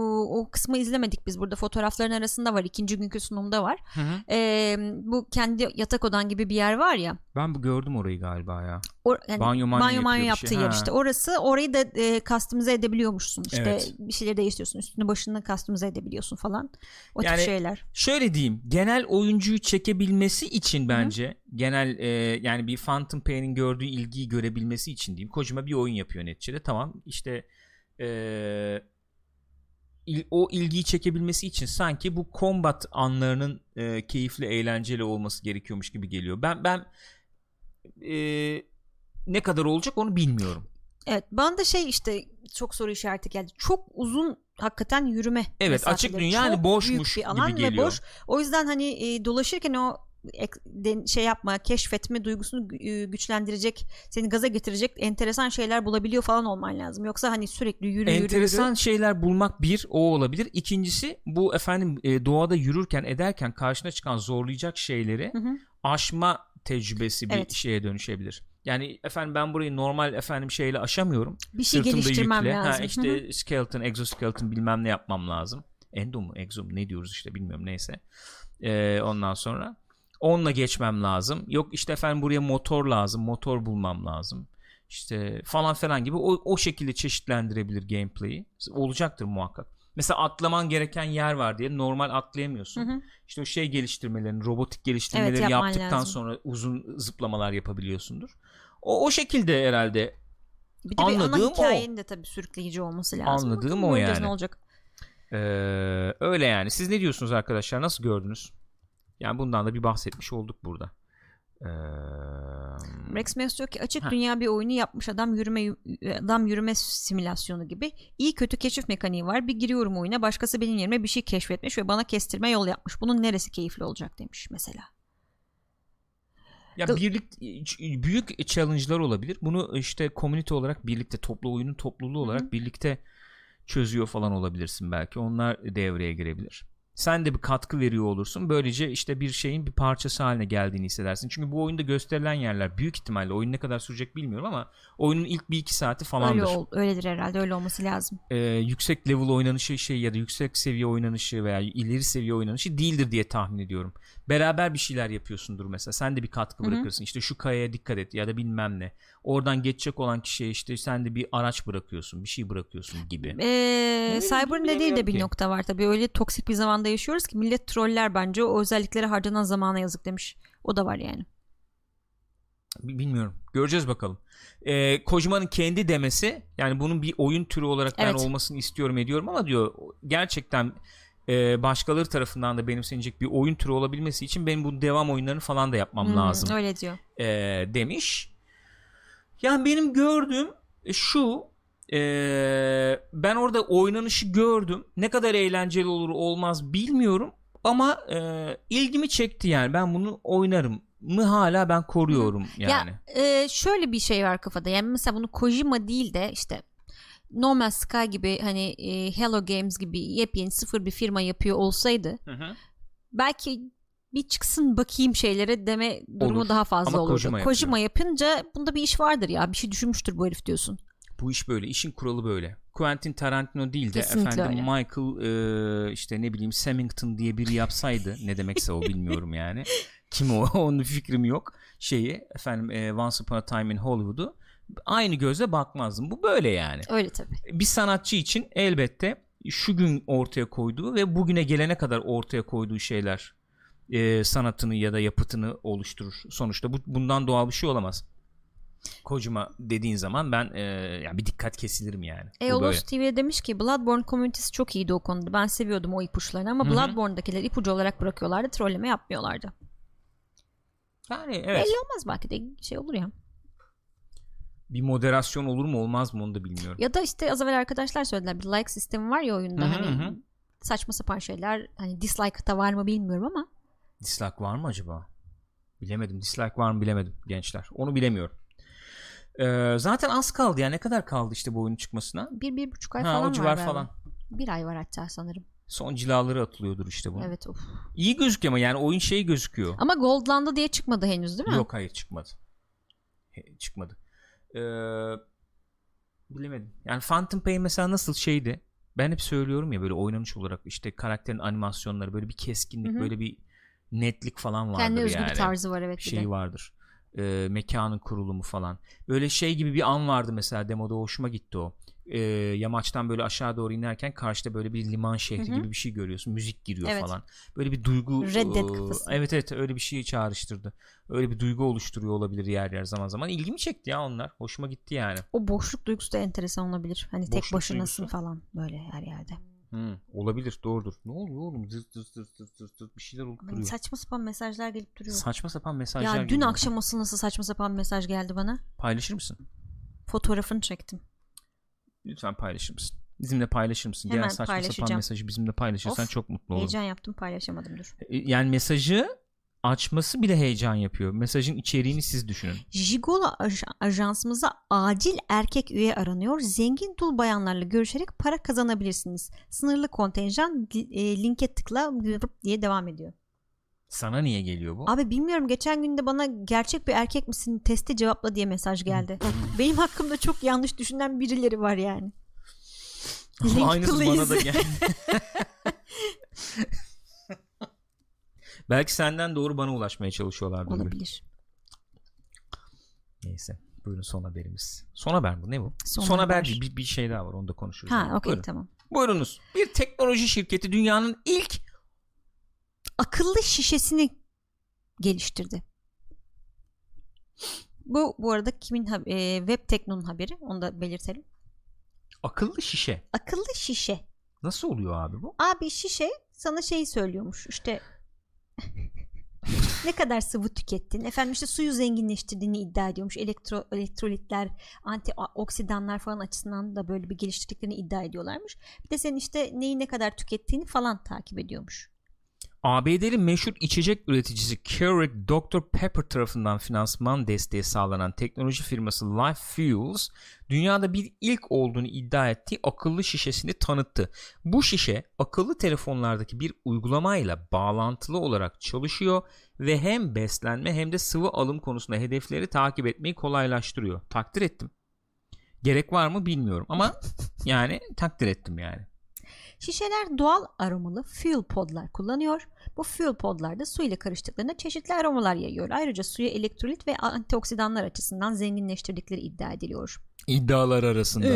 Speaker 2: o kısmı izlemedik biz burada fotoğrafların arasında var ikinci günkü sunumda var.
Speaker 1: Hı hı.
Speaker 2: Ee, bu kendi yatak odan gibi bir yer var ya.
Speaker 1: Ben bu gördüm orayı galiba ya.
Speaker 2: Or, yani
Speaker 1: Banyo manyo
Speaker 2: banyo manyo yaptığı
Speaker 1: şey.
Speaker 2: yer
Speaker 1: Ha.
Speaker 2: işte orası orayı da e, customize edebiliyormuşsun işte
Speaker 1: Evet.
Speaker 2: bir şeyleri değiştiriyorsun üstünü başını customize edebiliyorsun falan o
Speaker 1: Yani-
Speaker 2: tip şeyler.
Speaker 1: Şöyle diyeyim. Genel oyuncuyu çekebilmesi için bence genel e, yani bir Phantom Pain'in gördüğü ilgiyi görebilmesi için diyeyim. Kojima bir oyun yapıyor neticede. Tamam işte e, il- o ilgiyi çekebilmesi için sanki bu combat anlarının e, keyifli eğlenceli olması gerekiyormuş gibi geliyor. Ben ben e, ne kadar olacak onu bilmiyorum.
Speaker 2: Evet bana da şey işte çok soru işareti geldi. Çok uzun hakikaten yürüme.
Speaker 1: Evet, açık dünya hani boşmuş
Speaker 2: bir alan
Speaker 1: gibi
Speaker 2: ve
Speaker 1: geliyor.
Speaker 2: boş. O yüzden hani e, dolaşırken o şey yapma, keşfetme duygusunu e, güçlendirecek, seni gaza getirecek enteresan şeyler bulabiliyor falan olman lazım. Yoksa hani sürekli yürü yürü
Speaker 1: enteresan
Speaker 2: yürü.
Speaker 1: şeyler bulmak bir o olabilir. İkincisi bu efendim e, doğada yürürken ederken karşına çıkan zorlayacak şeyleri
Speaker 2: Hı hı.
Speaker 1: aşma tecrübesi bir
Speaker 2: Evet.
Speaker 1: şeye dönüşebilir. Yani efendim ben burayı normal efendim şeyle aşamıyorum.
Speaker 2: Bir şey
Speaker 1: Sırtımda
Speaker 2: geliştirmem
Speaker 1: yükle.
Speaker 2: lazım.
Speaker 1: Ha,
Speaker 2: Hı hı.
Speaker 1: işte skeleton, exoskeleton bilmem ne yapmam lazım. Endo mu, exo mu ne diyoruz işte bilmiyorum neyse. Ee, ondan sonra onunla geçmem lazım. Yok işte efendim buraya motor lazım, motor bulmam lazım. İşte falan falan gibi o, o şekilde çeşitlendirebilir gameplay'i. Olacaktır muhakkak. Mesela atlaman gereken yer var diye normal atlayamıyorsun.
Speaker 2: Hı hı.
Speaker 1: İşte o şey geliştirmelerini, robotik geliştirmeleri
Speaker 2: Evet,
Speaker 1: yaptıktan
Speaker 2: lazım.
Speaker 1: sonra uzun zıplamalar yapabiliyorsundur. O, o şekilde herhalde
Speaker 2: Bir de bir ana
Speaker 1: Anladığım o.
Speaker 2: hikayenin de tabii sürükleyici olması lazım.
Speaker 1: Anladığım
Speaker 2: Bakalım
Speaker 1: o yani.
Speaker 2: Ne olacak?
Speaker 1: Ee, öyle yani. Siz ne diyorsunuz arkadaşlar? Nasıl gördünüz? Yani bundan da bir bahsetmiş olduk burada. Ee,
Speaker 2: Rex Meus diyor ki açık
Speaker 1: Ha.
Speaker 2: dünya bir oyunu yapmış adam yürüme adam yürüme simülasyonu gibi. İyi kötü keşif mekaniği var. Bir giriyorum oyuna başkası benim yerime bir şey keşfetmiş ve bana kestirme yol yapmış. Bunun neresi keyifli olacak demiş mesela.
Speaker 1: ya birlik büyük challenge'lar olabilir. Bunu işte community olarak birlikte toplu oyunun topluluğu olarak
Speaker 2: hı.
Speaker 1: birlikte çözüyor falan olabilirsin belki. Onlar devreye girebilir. Sen de bir katkı veriyor olursun. Böylece işte bir şeyin bir parçası haline geldiğini hissedersin. Çünkü bu oyunda gösterilen yerler büyük ihtimalle oyun ne kadar sürecek bilmiyorum ama oyunun ilk bir iki saati falandır.
Speaker 2: Öyle ol, öyledir herhalde öyle olması lazım.
Speaker 1: e, yüksek level oynanışı şey ya da yüksek seviye oynanışı veya ileri seviye oynanışı değildir diye tahmin ediyorum. Beraber bir şeyler yapıyorsundur mesela. Sen de bir katkı
Speaker 2: Hı hı.
Speaker 1: bırakırsın. İşte şu kayaya dikkat et ya da bilmem ne. Oradan geçecek olan kişiye işte sen de bir araç bırakıyorsun, bir şey bırakıyorsun gibi.
Speaker 2: Ee, Cyber'ın dediği
Speaker 1: bilemiyorum
Speaker 2: de bir
Speaker 1: ki.
Speaker 2: nokta var tabii. Öyle toksik bir zamanda yaşıyoruz ki millet troller bence o özelliklere harcanan zamana yazık demiş. O da var yani.
Speaker 1: Bi- Bilmiyorum. Göreceğiz bakalım. Ee, Kojima'nın kendi demesi yani bunun bir oyun türü olarak ben
Speaker 2: Evet.
Speaker 1: olmasını istiyorum ediyorum ama diyor gerçekten e, başkaları tarafından da benimsenecek bir oyun türü olabilmesi için benim bu devam oyunlarını falan da yapmam
Speaker 2: Hmm,
Speaker 1: lazım
Speaker 2: Öyle diyor.
Speaker 1: e, demiş. Yani benim gördüğüm e, şu Ee, ben orada oynanışı gördüm. Ne kadar eğlenceli olur olmaz bilmiyorum. Ama e, ilgimi çekti yani. Ben bunu oynarım mı hala ben koruyorum yani.
Speaker 2: Ya e, şöyle bir şey var kafada. Yani mesela bunu Kojima değil de işte Normal Sky gibi hani e, Hello Games gibi yepyeni sıfır bir firma yapıyor olsaydı
Speaker 1: Hı hı.
Speaker 2: belki bir çıksın bakayım şeylere deme durumu
Speaker 1: Olur.
Speaker 2: daha fazla
Speaker 1: Ama
Speaker 2: olurdu.
Speaker 1: Kojima
Speaker 2: Kojima, yapınca bunda bir iş vardır ya. Bir şey düşünmüştür bu herif diyorsun.
Speaker 1: Bu iş böyle. işin kuralı böyle. Quentin Tarantino değil de
Speaker 2: Kesinlikle
Speaker 1: efendim
Speaker 2: öyle.
Speaker 1: Michael e, işte ne bileyim Samington diye biri yapsaydı ne demekse o bilmiyorum yani. Kim o? Onun fikrim yok. Şeyi efendim e, Once Upon a Time in Hollywood'u aynı gözle bakmazdım. Bu böyle yani.
Speaker 2: Öyle tabii.
Speaker 1: bir sanatçı için elbette şu gün ortaya koyduğu ve bugüne gelene kadar ortaya koyduğu şeyler e, sanatını ya da yapıtını oluşturur. Sonuçta bu bundan doğal bir şey olamaz. Kojima dediğin zaman ben e, yani bir dikkat kesilirim yani.
Speaker 2: Eolos TV'de demiş ki Bloodborne komünitesi çok iyiydi o konuda. Ben seviyordum o ipuçlarını ama
Speaker 1: Hı hı.
Speaker 2: Bloodborne'dakiler ipucu olarak bırakıyorlardı. Trolleme yapmıyorlardı.
Speaker 1: Yani evet.
Speaker 2: Belli olmaz belki de şey olur ya.
Speaker 1: Bir moderasyon olur mu olmaz mı onu da bilmiyorum.
Speaker 2: Ya da işte az evvel arkadaşlar söylediler bir like sistemi var ya oyunda
Speaker 1: Hı hı
Speaker 2: hani
Speaker 1: hı.
Speaker 2: saçma sapan şeyler hani dislike da var mı bilmiyorum ama
Speaker 1: Dislike var mı acaba? Bilemedim. Dislike var mı bilemedim gençler. Onu bilemiyorum. Ee, zaten az kaldı ya. Ne kadar kaldı işte bu oyunun çıkmasına?
Speaker 2: bir bir buçuk ay
Speaker 1: Ha,
Speaker 2: falan
Speaker 1: o civar
Speaker 2: var
Speaker 1: falan.
Speaker 2: Bir ay var hatta sanırım.
Speaker 1: Son cilaları atılıyordur işte bu.
Speaker 2: Evet of.
Speaker 1: İyi gözüküyor ama yani oyun şey gözüküyor.
Speaker 2: Ama Goldland'ı diye çıkmadı henüz değil mi?
Speaker 1: Yok hayır çıkmadı. He, çıkmadı. Ee, bilemedim. Yani Phantom Pain mesela nasıl şeydi? Ben hep söylüyorum ya böyle oynanış olarak işte karakterin animasyonları böyle bir keskinlik
Speaker 2: Hı hı.
Speaker 1: böyle bir netlik falan vardır
Speaker 2: Kendine özgü
Speaker 1: yani.
Speaker 2: bir tarzı var evet bir
Speaker 1: şey
Speaker 2: de.
Speaker 1: vardır. Ee, mekanın kurulumu falan. Böyle şey gibi bir an vardı mesela demoda hoşuma gitti o. Ee, yamaçtan böyle aşağı doğru inerken karşıda böyle bir liman şehri
Speaker 2: Hı hı.
Speaker 1: gibi bir şey görüyorsun. Müzik giriyor
Speaker 2: Evet.
Speaker 1: falan. Böyle bir duygu
Speaker 2: Red Dead
Speaker 1: e,
Speaker 2: kafası.
Speaker 1: Evet evet öyle bir şey çağrıştırdı. Öyle bir duygu oluşturuyor olabilir yer yer zaman zaman. İlgimi çekti ya onlar. Hoşuma gitti yani.
Speaker 2: O boşluk duygusu da enteresan olabilir. Hani tek
Speaker 1: Boşluk
Speaker 2: başınasın
Speaker 1: duygusu.
Speaker 2: falan böyle her yerde.
Speaker 1: Hı, olabilir doğrudur. Ne oluyor oğlum? Zırt zırt zırt zırt zırt zırt bir şeyler olup duruyor.
Speaker 2: saçma sapan mesajlar gelip duruyor.
Speaker 1: Saçma sapan mesajlar
Speaker 2: ya dün
Speaker 1: geliyor.
Speaker 2: akşam asıl nasıl saçma sapan mesaj geldi bana.
Speaker 1: Paylaşır mısın?
Speaker 2: Fotoğrafını çektim.
Speaker 1: Lütfen paylaşır mısın? Bizimle paylaşır mısın?
Speaker 2: Hemen
Speaker 1: Gelen saçma sapan
Speaker 2: paylaşacağım.
Speaker 1: mesajı bizimle paylaşırsan
Speaker 2: Of,
Speaker 1: çok mutlu olurum.
Speaker 2: Heyecan yaptım paylaşamadım dur.
Speaker 1: E, Yani mesajı açması bile heyecan yapıyor. Mesajın içeriğini siz düşünün.
Speaker 2: Jigolo aj- ajansımıza acil erkek üye aranıyor. Zengin dul bayanlarla görüşerek para kazanabilirsiniz. Sınırlı kontenjan e, linke tıkla diye devam ediyor.
Speaker 1: Sana niye geliyor bu?
Speaker 2: Abi bilmiyorum geçen günde bana gerçek bir erkek misin testi cevapla diye mesaj geldi. Benim hakkımda çok yanlış düşünen birileri var yani. Link
Speaker 1: Aynısı bana da geldi. Belki senden doğru bana ulaşmaya çalışıyorlardır.
Speaker 2: Olabilir.
Speaker 1: Neyse. Buyurun son haberimiz. Son haber bu. Ne bu?
Speaker 2: Son
Speaker 1: Son, haber
Speaker 2: haber.
Speaker 1: Bir, bir şey daha var. Onu da konuşuruz.
Speaker 2: Ha okey
Speaker 1: Buyurun.
Speaker 2: tamam.
Speaker 1: Buyurunuz. Bir teknoloji şirketi dünyanın ilk
Speaker 2: akıllı şişesini geliştirdi. Bu bu arada kimin e, Web Tekno'nun haberi onu da belirtelim.
Speaker 1: akıllı şişe.
Speaker 2: Akıllı şişe.
Speaker 1: Nasıl oluyor abi bu?
Speaker 2: Abi şişe sana şey söylüyormuş işte ne kadar sıvı tükettin? Efendim işte suyu zenginleştirdiğini iddia ediyormuş. Elektro elektrolitler antioksidanlar falan açısından da böyle bir geliştirdiklerini iddia ediyorlarmış. Bir de senin işte neyi ne kadar tükettiğini falan takip ediyormuş
Speaker 1: ABD'li meşhur içecek üreticisi Keurig Dr. Pepper tarafından finansman desteği sağlanan teknoloji firması Life Fuels dünyada bir ilk olduğunu iddia ettiği akıllı şişesini tanıttı. Bu şişe akıllı telefonlardaki bir uygulamayla bağlantılı olarak çalışıyor ve hem beslenme hem de sıvı alım konusunda hedefleri takip etmeyi kolaylaştırıyor. Takdir ettim. Gerek var mı bilmiyorum ama yani takdir ettim yani.
Speaker 2: Şişeler doğal aromalı fuel podlar kullanıyor. Bu fuel podlar da su ile karıştıklarında çeşitli aromalar yayıyor. Ayrıca suyu elektrolit ve antioksidanlar açısından zenginleştirdikleri iddia ediliyor.
Speaker 1: İddialar arasında.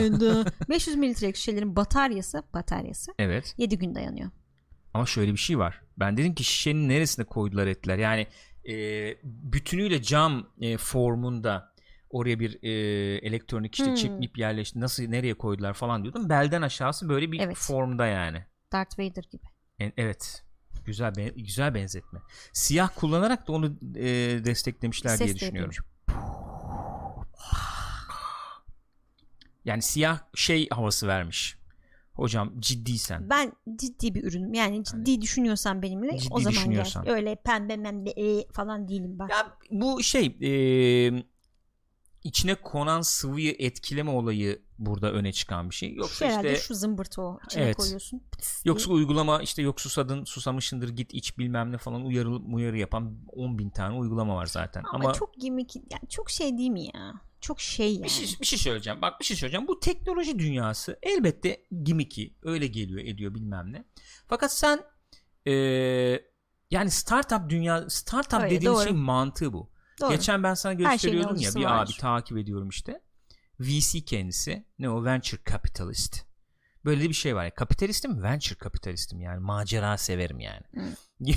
Speaker 2: 500 mililitrelik şişelerin bataryası, bataryası
Speaker 1: Evet.
Speaker 2: 7 gün dayanıyor.
Speaker 1: Ama şöyle bir şey var. Ben dedim ki şişenin neresine koydular ettiler. Yani e, bütünüyle cam e, formunda oraya bir e, elektronik işte
Speaker 2: Hmm.
Speaker 1: çip mip yerleşti. Nasıl nereye koydular falan diyordum. Belden aşağısı böyle bir
Speaker 2: Evet.
Speaker 1: formda yani.
Speaker 2: Darth Vader gibi.
Speaker 1: En- evet. Güzel be- güzel benzetme. Siyah kullanarak da onu e, desteklemişler
Speaker 2: Ses
Speaker 1: diye düşünüyorum. Yani siyah şey havası vermiş. Hocam ciddiysen.
Speaker 2: Ben ciddi bir ürünüm. Yani ciddi düşünüyorsan benimle
Speaker 1: Ciddi
Speaker 2: o zaman gel. Öyle pembe membe e, falan değilim ben.
Speaker 1: Ya bu şey e, içine konan sıvıyı etkileme olayı burada öne çıkan bir şey. Yoksa
Speaker 2: herhalde
Speaker 1: işte
Speaker 2: şu zımbırtı o. İçine
Speaker 1: Evet.
Speaker 2: koyuyorsun. Diye.
Speaker 1: yoksa uygulama işte yok susadın susamışındır git iç bilmem ne falan uyarı uyarı yapan 10 bin tane uygulama var zaten.
Speaker 2: Ama,
Speaker 1: Ama,
Speaker 2: çok gimmick yani çok şey değil mi ya? Çok şey yani.
Speaker 1: bir şey, bir şey söyleyeceğim. Bak bir şey söyleyeceğim. Bu teknoloji dünyası elbette gimmicky öyle geliyor ediyor bilmem ne. Fakat sen e, yani startup dünya startup
Speaker 2: Öyle,
Speaker 1: dediğin
Speaker 2: doğru.
Speaker 1: şeyin mantığı bu.
Speaker 2: Doğru.
Speaker 1: Geçen ben sana gösteriyordum ya bir
Speaker 2: vardır.
Speaker 1: abi takip ediyorum işte. VC kendisi ne o venture capitalist. Böyle bir şey var ya kapitalistim venture kapitalistim yani macera severim yani.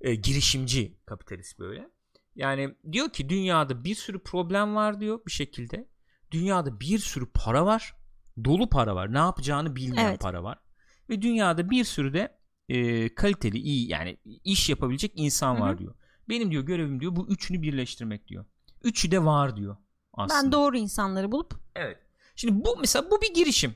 Speaker 1: E, girişimci kapitalist böyle. Yani diyor ki dünyada bir sürü problem var diyor bir şekilde. Dünyada bir sürü para var. Dolu para var. Ne yapacağını bilmeyen
Speaker 2: Evet.
Speaker 1: para var. Ve dünyada bir sürü de e, kaliteli iyi yani iş yapabilecek insan
Speaker 2: Hı hı.
Speaker 1: var diyor. Benim diyor görevim diyor bu üçünü birleştirmek diyor. Üçü de var diyor aslında.
Speaker 2: Ben doğru insanları bulup
Speaker 1: Evet. Şimdi bu mesela bu bir girişim.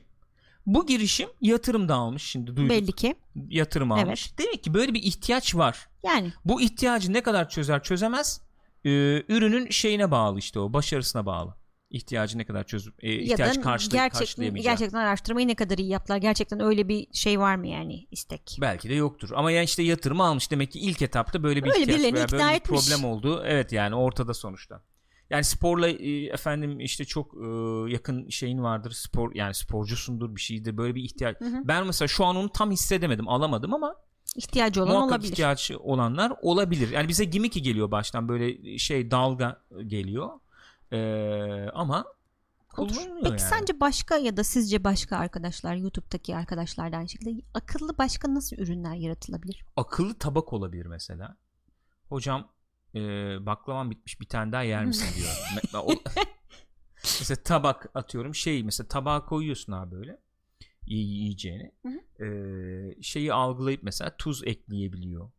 Speaker 1: Bu girişim yatırım da almış şimdi duyduk.
Speaker 2: belli ki
Speaker 1: Yatırım almış. Demek ki böyle bir ihtiyaç var.
Speaker 2: yani
Speaker 1: Bu ihtiyacı ne kadar çözer çözemez e, ürünün şeyine bağlı işte o başarısına bağlı. İhtiyacı ne kadar çöz e,
Speaker 2: ya
Speaker 1: ihtiyaç
Speaker 2: da
Speaker 1: karşılay-
Speaker 2: gerçekten,
Speaker 1: karşılayamayacağı.
Speaker 2: gerçekten araştırmayı ne kadar iyi yaptılar. Gerçekten öyle bir şey var mı yani istek?
Speaker 1: Belki de yoktur. Ama yani işte yatırım almış demek ki ilk etapta böyle bir
Speaker 2: Öyle
Speaker 1: ihtiyaç veya böyle bir
Speaker 2: etmiş.
Speaker 1: problem oldu. Evet yani ortada sonuçta. Yani sporla e, efendim işte çok e, yakın şeyin vardır. Spor yani sporcusundur bir şeydir. Böyle bir ihtiyaç.
Speaker 2: Hı hı.
Speaker 1: Ben mesela şu an onu tam hissedemedim, alamadım ama
Speaker 2: İhtiyacı olan
Speaker 1: muhakkak
Speaker 2: olabilir.
Speaker 1: ihtiyacı olanlar olabilir. Yani bize gimmicky geliyor baştan böyle şey dalga geliyor. Ee, ama kullanılıyor
Speaker 2: Peki
Speaker 1: yani.
Speaker 2: sence başka ya da sizce başka arkadaşlar YouTube'daki arkadaşlar da aynı şekilde akıllı başka nasıl ürünler yaratılabilir?
Speaker 1: akıllı tabak olabilir mesela. Hocam e, baklavam bitmiş bir tane daha yer misin diyor. Mesela tabak atıyorum şey mesela tabağa koyuyorsun abi böyle yi- yiyeceğini.
Speaker 2: Hı
Speaker 1: E, şeyi algılayıp mesela tuz ekleyebiliyor.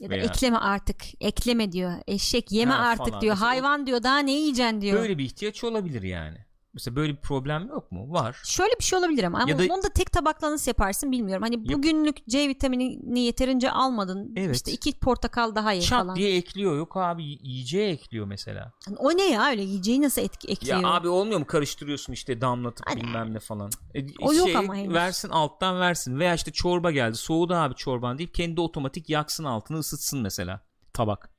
Speaker 2: Ya da
Speaker 1: Veya-
Speaker 2: ekleme artık. Ekleme diyor. Eşek yeme
Speaker 1: Ha,
Speaker 2: artık diyor. Hayvan diyor. Daha ne yiyeceksin diyor.
Speaker 1: Böyle bir ihtiyaç olabilir yani. Mesela böyle bir problem yok mu? Var.
Speaker 2: Şöyle bir şey olabilir ama, ama
Speaker 1: da-
Speaker 2: onu da tek tabakla nasıl yaparsın bilmiyorum. Hani
Speaker 1: Yap-
Speaker 2: bugünlük C vitaminini yeterince almadın.
Speaker 1: Evet.
Speaker 2: İşte iki portakal daha ye
Speaker 1: Çat
Speaker 2: falan.
Speaker 1: diye ekliyor. Yok abi yiyeceğe ekliyor mesela.
Speaker 2: Hani o ne ya öyle yiyeceği nasıl etki, ekliyor?
Speaker 1: Ya abi olmuyor mu karıştırıyorsun işte damlatıp
Speaker 2: Hani-
Speaker 1: bilmem ne falan. E,
Speaker 2: O yok
Speaker 1: şey,
Speaker 2: ama henüz.
Speaker 1: Versin alttan versin. Veya işte çorba geldi soğudu abi çorban deyip kendi otomatik yaksın altını ısıtsın mesela tabak.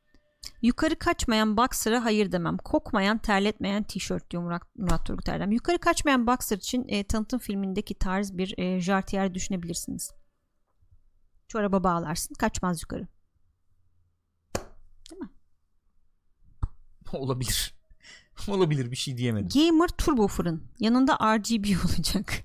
Speaker 2: Yukarı kaçmayan boxer'a hayır demem. Kokmayan, terletmeyen tişört diyor Murat, Murat Turgut Erdem. Yukarı kaçmayan boxer için e, tanıtım filmindeki tarz bir e, jartiyer düşünebilirsiniz. Çoraba bağlarsın. Kaçmaz yukarı.
Speaker 1: Olabilir. Olabilir bir şey diyemedim.
Speaker 2: Gamer turbo fırın. Yanında RGB olacak.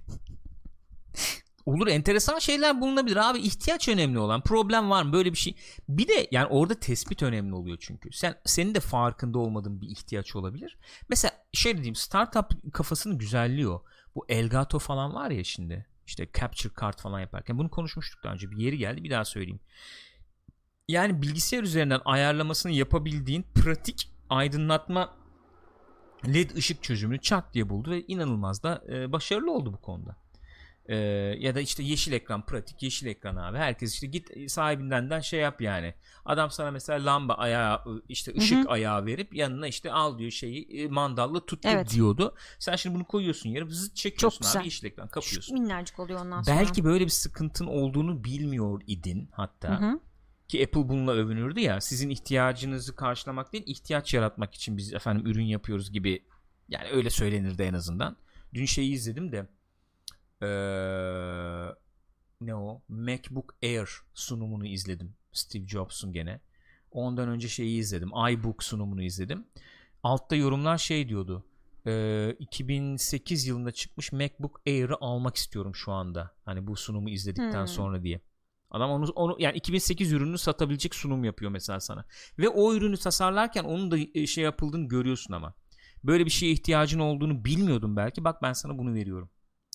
Speaker 1: Olur enteresan şeyler bulunabilir. Abi ihtiyaç önemli olan problem var mı böyle bir şey? Bir de yani orada tespit önemli oluyor çünkü. Sen senin de farkında olmadığın bir ihtiyaç olabilir. Mesela şey diyeyim startup kafasını güzelliyor. Bu Elgato falan var ya şimdi işte capture card falan yaparken. Bunu konuşmuştuk daha önce bir yeri geldi bir daha söyleyeyim. Yani bilgisayar üzerinden ayarlamasını yapabildiğin pratik aydınlatma led ışık çözümünü çat diye buldu ve inanılmaz da e, başarılı oldu bu konuda. Ee, ya da işte yeşil ekran pratik yeşil ekran abi. Herkes işte git sahibinden şey yap yani. Adam sana mesela lamba ayağı işte ışık ayağı verip yanına işte al diyor şeyi e, mandalla tut
Speaker 2: Evet.
Speaker 1: diyordu. Sen şimdi bunu koyuyorsun yere zıt çekiyorsun abi yeşil ekran kapıyorsun.
Speaker 2: Minnacık oluyor ondan sonra.
Speaker 1: belki böyle bir sıkıntın olduğunu bilmiyor idin hatta.
Speaker 2: Hı hı.
Speaker 1: ki Apple bununla övünürdü ya sizin ihtiyacınızı karşılamak değil ihtiyaç yaratmak için biz efendim ürün yapıyoruz gibi yani öyle söylenirdi en azından. Dün şeyi izledim de eee, ne o MacBook Air sunumunu izledim Steve Jobs'un gene ondan önce şeyi izledim iBook sunumunu izledim altta yorumlar şey diyordu eee, 2008 yılında çıkmış MacBook Air'ı almak istiyorum şu anda hani bu sunumu izledikten
Speaker 2: Hmm.
Speaker 1: sonra diye Adam onu, onu yani 2008 ürününü satabilecek sunum yapıyor mesela sana. Ve o ürünü tasarlarken onun da e, şey yapıldığını görüyorsun ama. Böyle bir şeye ihtiyacın olduğunu bilmiyordum belki. Bak ben sana bunu veriyorum.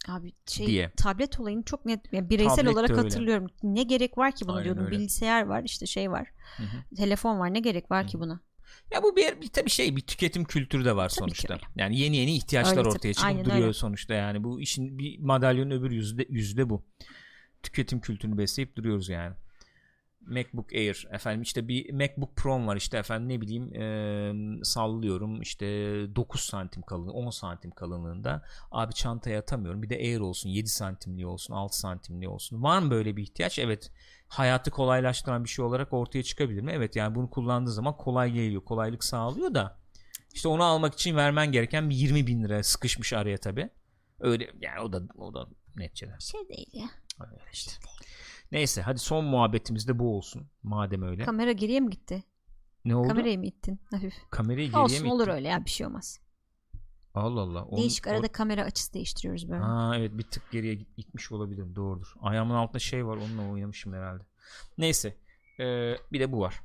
Speaker 2: Abi şey
Speaker 1: diye.
Speaker 2: tablet olayını çok net yani bireysel
Speaker 1: Tablet
Speaker 2: olarak
Speaker 1: öyle.
Speaker 2: hatırlıyorum. Ne gerek var ki buna
Speaker 1: Aynen
Speaker 2: diyordum.
Speaker 1: öyle.
Speaker 2: Bilgisayar var işte şey var.
Speaker 1: Hı hı.
Speaker 2: Telefon var ne gerek var ki
Speaker 1: Hı.
Speaker 2: buna?
Speaker 1: Ya bu bir, bir tabii şey bir tüketim kültürü de var
Speaker 2: Tabii ki
Speaker 1: sonuçta.
Speaker 2: öyle.
Speaker 1: Yani yeni yeni ihtiyaçlar
Speaker 2: Öyle
Speaker 1: ortaya çıkıp duruyor
Speaker 2: öyle.
Speaker 1: sonuçta yani. Bu işin bir madalyonun öbür yüzü de, yüzü de bu. Tüketim kültürünü besleyip duruyoruz yani. MacBook Air efendim. İşte bir MacBook Pro var işte efendim ne bileyim eee, sallıyorum işte 9 santim kalın 10 santim kalınlığında. Abi çantaya atamıyorum. Bir de Air olsun 7 santimli olsun 6 santimli olsun. Var mı böyle bir ihtiyaç? Evet. Hayatı kolaylaştıran bir şey olarak ortaya çıkabilir mi? Evet yani bunu kullandığı zaman kolay geliyor kolaylık sağlıyor da. İşte onu almak için vermen gereken bir 20 bin lira sıkışmış araya tabi öyle yani o da o da netçeler
Speaker 2: Şey değil ya.
Speaker 1: Öyle işte. Neyse hadi son muhabbetimiz de bu olsun. Madem öyle.
Speaker 2: Kamera geriye mi gitti?
Speaker 1: ne oldu?
Speaker 2: Kamerayı mı ittin? Hafif.
Speaker 1: Kamerayı geriye
Speaker 2: Olsun
Speaker 1: mi
Speaker 2: olur
Speaker 1: ittin?
Speaker 2: öyle ya bir şey olmaz.
Speaker 1: Allah Allah. Onun-
Speaker 2: Değişik
Speaker 1: o-
Speaker 2: arada kamera açısı değiştiriyoruz böyle.
Speaker 1: Ha evet bir tık geriye git- gitmiş olabilirim. Doğrudur. Ayağımın altında şey var onunla oynamışım herhalde. Neyse. Ee, bir de bu var.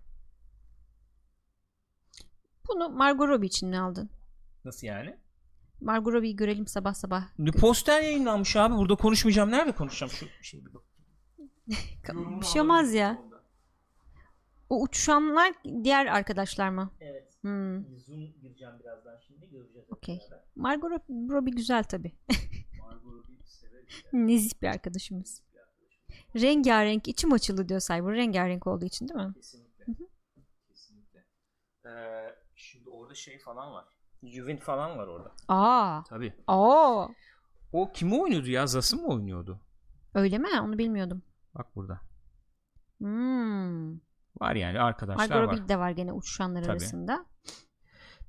Speaker 2: Bunu Margot Robbie için mi aldın?
Speaker 1: Nasıl yani?
Speaker 2: Margot Robbie'yi görelim sabah sabah.
Speaker 1: Ne poster yayınlanmış abi. Burada konuşmayacağım. Nerede konuşacağım? Şu şey bir bak.
Speaker 2: Bir şey olmaz ya. O uçuşanlar diğer arkadaşlar mı?
Speaker 1: Evet.
Speaker 2: Hmm,
Speaker 1: Zoom gireceğim birazdan şimdi göreceğiz.
Speaker 2: Okey. Margot Rob- Robbie güzel tabi. Nezih bir arkadaşımız. Rengarenk içim açıldı diyor Cyber. Rengarenk olduğu için değil mi?
Speaker 1: Kesinlikle. Kesinlikle. Ee, şimdi orada şey falan var. Juvent falan var orada.
Speaker 2: Aa,
Speaker 1: Tabii.
Speaker 2: aa.
Speaker 1: O kimi oynuyordu ya? Zas'ı mı oynuyordu?
Speaker 2: Öyle mi? Onu bilmiyordum.
Speaker 1: Bak burada.
Speaker 2: Hmm.
Speaker 1: Var yani arkadaşlar
Speaker 2: Margot
Speaker 1: var.
Speaker 2: Robbie de var gene uçuşanlar
Speaker 1: Tabii.
Speaker 2: arasında.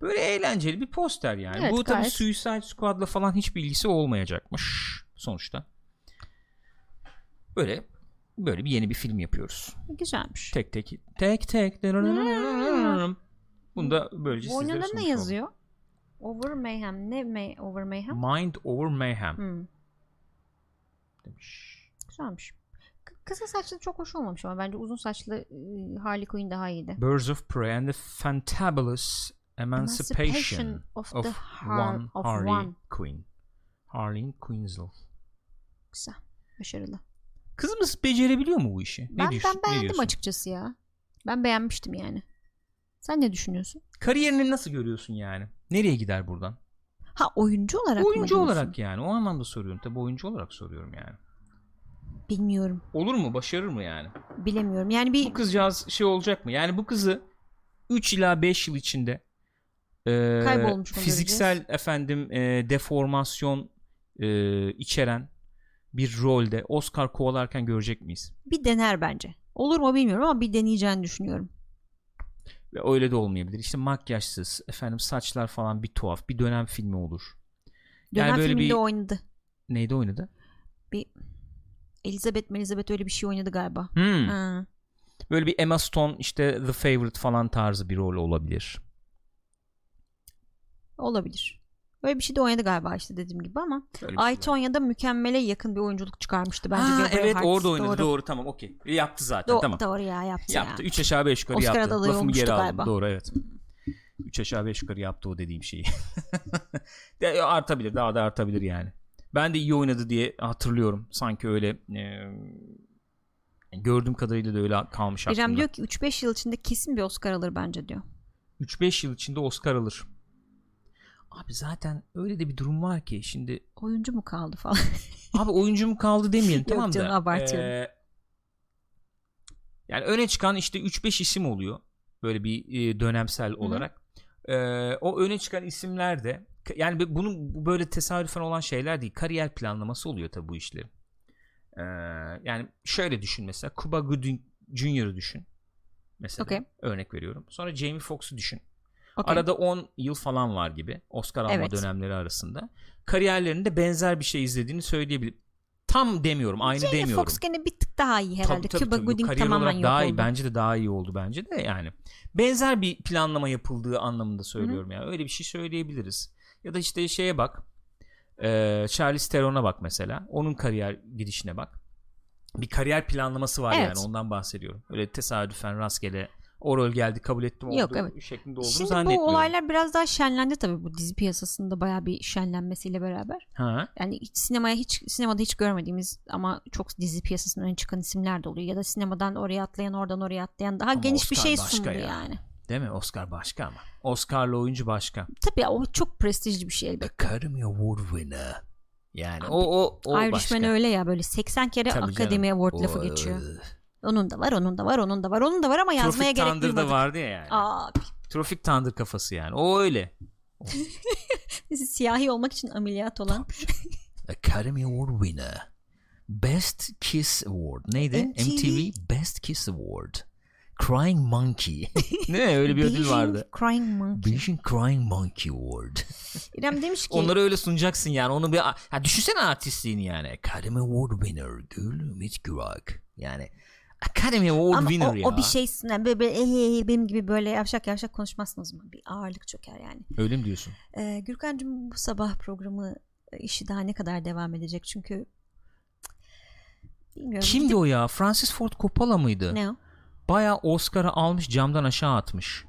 Speaker 1: Böyle eğlenceli bir poster yani.
Speaker 2: Evet,
Speaker 1: Bu tabii. Suicide Squad'la falan hiç bilgisi olmayacakmış sonuçta. Böyle böyle bir yeni bir film yapıyoruz.
Speaker 2: Güzelmiş.
Speaker 1: Tek tek tek tek. Bunu da böylece
Speaker 2: Bu
Speaker 1: sizlere
Speaker 2: ne yazıyor? Over Mayhem. Ne May Over Mayhem?
Speaker 1: Mind over Mayhem
Speaker 2: Hmm.
Speaker 1: demiş.
Speaker 2: Güzelmiş. Kısa saçlı çok hoş olmamış ama bence uzun saçlı Harley Quinn daha iyiydi.
Speaker 1: Birds of Prey and the Fantabulous Emancipation,
Speaker 2: Emancipation of
Speaker 1: of,
Speaker 2: the Har-
Speaker 1: One
Speaker 2: of
Speaker 1: Harley
Speaker 2: One.
Speaker 1: Quinn. Harley Quinzel.
Speaker 2: Güzel. Başarılı.
Speaker 1: Kızımız becerebiliyor mu bu işi? Ne
Speaker 2: ben, ben
Speaker 1: ne
Speaker 2: beğendim
Speaker 1: diyorsun?
Speaker 2: açıkçası ya. Ben beğenmiştim yani. Sen ne düşünüyorsun?
Speaker 1: Kariyerini nasıl görüyorsun yani? Nereye gider buradan?
Speaker 2: Ha oyuncu olarak mı
Speaker 1: oyuncu olarak yani. O anlamda soruyorum. Tabii oyuncu olarak soruyorum yani.
Speaker 2: Bilmiyorum.
Speaker 1: Olur mu? Başarır mı yani?
Speaker 2: Bilemiyorum. Yani bir
Speaker 1: Bu kızcağız şey olacak mı? Yani bu kızı 3 ila 5 yıl içinde e,
Speaker 2: Kaybolmuş mu
Speaker 1: fiziksel efendim e, deformasyon e, içeren bir rolde Oscar kovalarken görecek miyiz?
Speaker 2: bir dener bence. Olur mu bilmiyorum ama bir deneyeceğini düşünüyorum.
Speaker 1: Ve öyle de olmayabilir. İşte makyajsız, efendim saçlar falan bir tuhaf. Bir dönem filmi olur.
Speaker 2: Dönem
Speaker 1: Yani böyle
Speaker 2: filminde
Speaker 1: bir
Speaker 2: oynadı.
Speaker 1: neydi oynadı?
Speaker 2: Elizabeth Elizabeth öyle bir şey oynadı galiba.
Speaker 1: Hmm.
Speaker 2: Ha.
Speaker 1: Böyle bir Emma Stone işte The Favorite falan tarzı bir rol olabilir.
Speaker 2: Olabilir. Öyle bir şey de oynadı galiba işte dediğim gibi ama
Speaker 1: şey.
Speaker 2: Aytonya'da mükemmele yakın bir oyunculuk çıkarmıştı bence.
Speaker 1: Ha, evet
Speaker 2: Hartz.
Speaker 1: orada oynadı doğru,
Speaker 2: Doğru,
Speaker 1: tamam okey. Yaptı zaten
Speaker 2: Do-
Speaker 1: tamam.
Speaker 2: doğru ya yaptı,
Speaker 1: Yaptı.
Speaker 2: ya.
Speaker 1: 3 aşağı 5 yukarı
Speaker 2: Oscar
Speaker 1: yaptı. Lafımı geri aldım.
Speaker 2: galiba.
Speaker 1: Doğru evet. 3 aşağı 5 yukarı yaptı o dediğim şeyi. artabilir daha da artabilir yani. Ben de iyi oynadı diye hatırlıyorum. Sanki öyle e, gördüğüm kadarıyla da öyle kalmış
Speaker 2: İrem
Speaker 1: aklımda.
Speaker 2: diyor ki 3-5 yıl içinde kesin bir Oscar alır bence diyor.
Speaker 1: 3-5 yıl içinde Oscar alır. Abi zaten öyle de bir durum var ki şimdi
Speaker 2: Oyuncu mu kaldı falan.
Speaker 1: Abi oyuncu mu kaldı demeyelim
Speaker 2: Yok
Speaker 1: tamam
Speaker 2: canım,
Speaker 1: da.
Speaker 2: abartıyorum.
Speaker 1: eee, yani öne çıkan işte 3-5 isim oluyor. Böyle bir e, dönemsel olarak. Eee, o öne çıkan isimler de yani bu- bunun bu böyle tesadüfen olan şeyler değil. Kariyer planlaması oluyor tabii bu işlerin. Eee, yani şöyle düşün mesela Cuba Gooding Jr.'ı düşün. Mesela
Speaker 2: Okey.
Speaker 1: örnek veriyorum. Sonra Jamie Foxx'u düşün.
Speaker 2: Okey.
Speaker 1: Arada 10 yıl falan var gibi Oscar alma
Speaker 2: Evet.
Speaker 1: dönemleri arasında. Kariyerlerinde benzer bir şey izlediğini söyleyebilirim. Tam demiyorum, aynı
Speaker 2: Jamie
Speaker 1: demiyorum.
Speaker 2: Foxx gene bir tık daha iyi herhalde.
Speaker 1: Tabii, tabii,
Speaker 2: Cuba
Speaker 1: tabii.
Speaker 2: Gooding
Speaker 1: Kariyer
Speaker 2: tamamen yok
Speaker 1: daha
Speaker 2: oldu.
Speaker 1: iyi. Bence de daha iyi oldu bence de yani. Benzer bir planlama yapıldığı anlamında söylüyorum yani. Öyle bir şey söyleyebiliriz. Ya da işte şeye bak. Ee, Charlize Theron'a bak mesela. Onun kariyer gidişine bak. Bir kariyer planlaması var
Speaker 2: Evet.
Speaker 1: yani ondan bahsediyorum. Öyle tesadüfen rastgele o rol geldi kabul ettim oldu
Speaker 2: Yok, evet.
Speaker 1: şeklinde olduğunu
Speaker 2: Şimdi
Speaker 1: zannetmiyorum.
Speaker 2: bu olaylar biraz daha şenlendi tabii bu dizi piyasasında bayağı bir şenlenmesiyle beraber.
Speaker 1: Ha.
Speaker 2: Yani hiç sinemaya hiç sinemada hiç görmediğimiz ama çok dizi piyasasından öne çıkan isimler de oluyor ya da sinemadan oraya atlayan oradan oraya atlayan daha
Speaker 1: Ama
Speaker 2: geniş bir
Speaker 1: Oscar
Speaker 2: şey
Speaker 1: başka
Speaker 2: sundu
Speaker 1: ya.
Speaker 2: yani.
Speaker 1: Değil mi? Oscar başka ama. Oscar'lı oyuncu başka.
Speaker 2: Tabii o çok prestijli bir şey elbette.
Speaker 1: Academy Award winner. Yani o o o
Speaker 2: Irishman
Speaker 1: başka.
Speaker 2: öyle ya böyle 80 kere
Speaker 1: Tabii
Speaker 2: Academy
Speaker 1: canım.
Speaker 2: Award lafı
Speaker 1: O-
Speaker 2: geçiyor. Onun da var, onun da var, onun da var, onun da var ama yazmaya
Speaker 1: Tropic
Speaker 2: gerek
Speaker 1: Thunder'da
Speaker 2: duymadık.
Speaker 1: vardı ya yani.
Speaker 2: Abi,
Speaker 1: Tropic Thunder kafası yani. O öyle.
Speaker 2: siyahi olmak için ameliyat olan
Speaker 1: Academy Award winner. Best Kiss Award. Neydi?
Speaker 2: MTV.
Speaker 1: MTV Best Kiss Award. Crying Monkey. ne öyle bir ödül vardı.
Speaker 2: Crying Monkey.
Speaker 1: Beijing Crying Monkey Award.
Speaker 2: İrem demiş ki
Speaker 1: Onları öyle sunacaksın yani. Onu bir ha, düşünsene artistliğini yani. Academy Award winner Gül Ümit Gürak. Yani Academy Award
Speaker 2: ama
Speaker 1: winner
Speaker 2: o,
Speaker 1: ya.
Speaker 2: o bir şey yani böyle, böyle eh, eh, benim gibi böyle yavşak yavşak konuşmazsınız mı? Bir ağırlık çöker yani.
Speaker 1: Öyle mi diyorsun?
Speaker 2: Ee, Gürkan'cığım bu sabah programı e, işi daha ne kadar devam edecek? Çünkü bilmiyorum.
Speaker 1: Kimdi o ya? Francis Ford Coppola mıydı?
Speaker 2: Ne o?
Speaker 1: Bayağı Oscar'ı almış camdan aşağı atmış.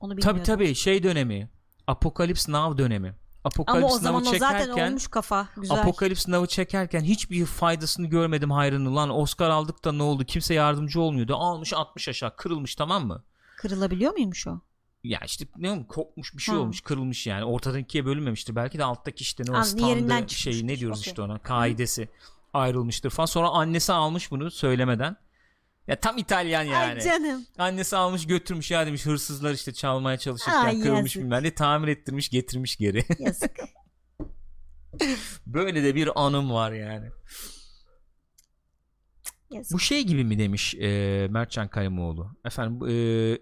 Speaker 2: Onu
Speaker 1: Tabi tabi şey dönemi. Apocalypse Now dönemi.
Speaker 2: Ama
Speaker 1: Apocalypse
Speaker 2: o zaman
Speaker 1: Now'ı
Speaker 2: o zaten
Speaker 1: çekerken
Speaker 2: olmuş kafa. Güzel.
Speaker 1: Apocalypse Now'ı çekerken hiçbir faydasını görmedim hayrını. Lan Oscar aldık da ne oldu? Kimse yardımcı olmuyordu. Almış 60 aşağı kırılmış tamam mı?
Speaker 2: Kırılabiliyor muymuş o?
Speaker 1: Ya işte ne olmuş kopmuş bir şey
Speaker 2: Ha.
Speaker 1: olmuş kırılmış yani. Ortadan ikiye bölünmemiştir. Belki de alttaki işte ne o
Speaker 2: Anladım,
Speaker 1: standı şeyi ne diyoruz
Speaker 2: Okey.
Speaker 1: işte ona kaidesi ayrılmıştır falan. Sonra annesi almış bunu söylemeden. Ya tam İtalyan yani.
Speaker 2: Ay canım.
Speaker 1: Annesi almış götürmüş ya demiş hırsızlar işte çalmaya çalışırken
Speaker 2: Ay,
Speaker 1: kırılmış
Speaker 2: yazık.
Speaker 1: bilmem ne tamir ettirmiş getirmiş geri.
Speaker 2: Yazık.
Speaker 1: Böyle de bir anım var yani.
Speaker 2: Yazık.
Speaker 1: Bu şey gibi mi demiş e, Mertcan Kayımoğlu. Efendim e,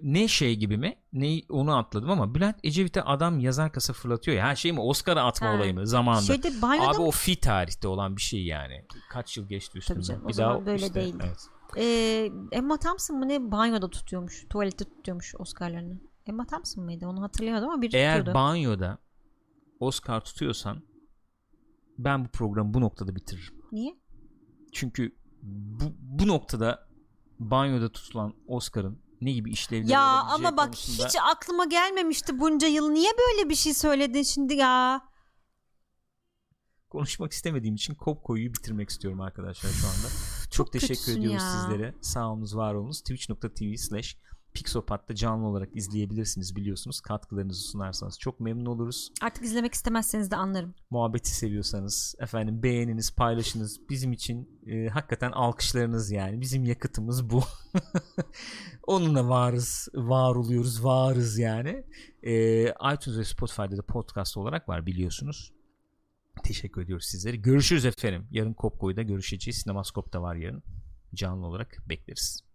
Speaker 1: ne şey gibi mi? Ne onu atladım ama Bülent Ecevit'e adam yazar kasa fırlatıyor ya. Her şey mi Oscar'a atma
Speaker 2: Ha.
Speaker 1: olayı mı zamanında?
Speaker 2: Şeyde
Speaker 1: Abi
Speaker 2: mı?
Speaker 1: o fi tarihte olan bir şey yani. Kaç yıl geçti üstünden. bir daha
Speaker 2: böyle
Speaker 1: işte,
Speaker 2: değildi.
Speaker 1: evet.
Speaker 2: Ee, Emma Thompson mı ne banyoda tutuyormuş. Tuvalette tutuyormuş Oscar'larını. Emma Thompson mıydı? Onu hatırlayamadım ama biri
Speaker 1: Eğer
Speaker 2: tutuyordu.
Speaker 1: banyoda Oscar tutuyorsan ben bu programı bu noktada bitiririm.
Speaker 2: Niye?
Speaker 1: Çünkü bu, bu noktada banyoda tutulan Oscar'ın ne gibi işlevleri
Speaker 2: Ya ama bak
Speaker 1: konusunda-
Speaker 2: hiç aklıma gelmemişti bunca yıl. Niye böyle bir şey söyledin şimdi ya?
Speaker 1: konuşmak istemediğim için Kopko'yu bitirmek istiyorum arkadaşlar şu anda. Çok, teşekkür
Speaker 2: kötüsün
Speaker 1: ediyoruz
Speaker 2: ya.
Speaker 1: sizlere. Sağ olunuz, var olunuz. Twitch.tv slash Pixopat'ta canlı olarak izleyebilirsiniz biliyorsunuz. Katkılarınızı sunarsanız çok memnun oluruz.
Speaker 2: Artık izlemek istemezseniz de anlarım.
Speaker 1: Muhabbeti seviyorsanız efendim beğeniniz, paylaşınız. Bizim için e, hakikaten alkışlarınız yani. Bizim yakıtımız bu. Onunla varız, var oluyoruz, varız yani. E, iTunes ve Spotify'da da podcast olarak var biliyorsunuz. Teşekkür ediyoruz sizlere. Görüşürüz efendim. Yarın Kopko'yu da görüşeceğiz. Sinemaskop'ta var yarın. Canlı olarak bekleriz.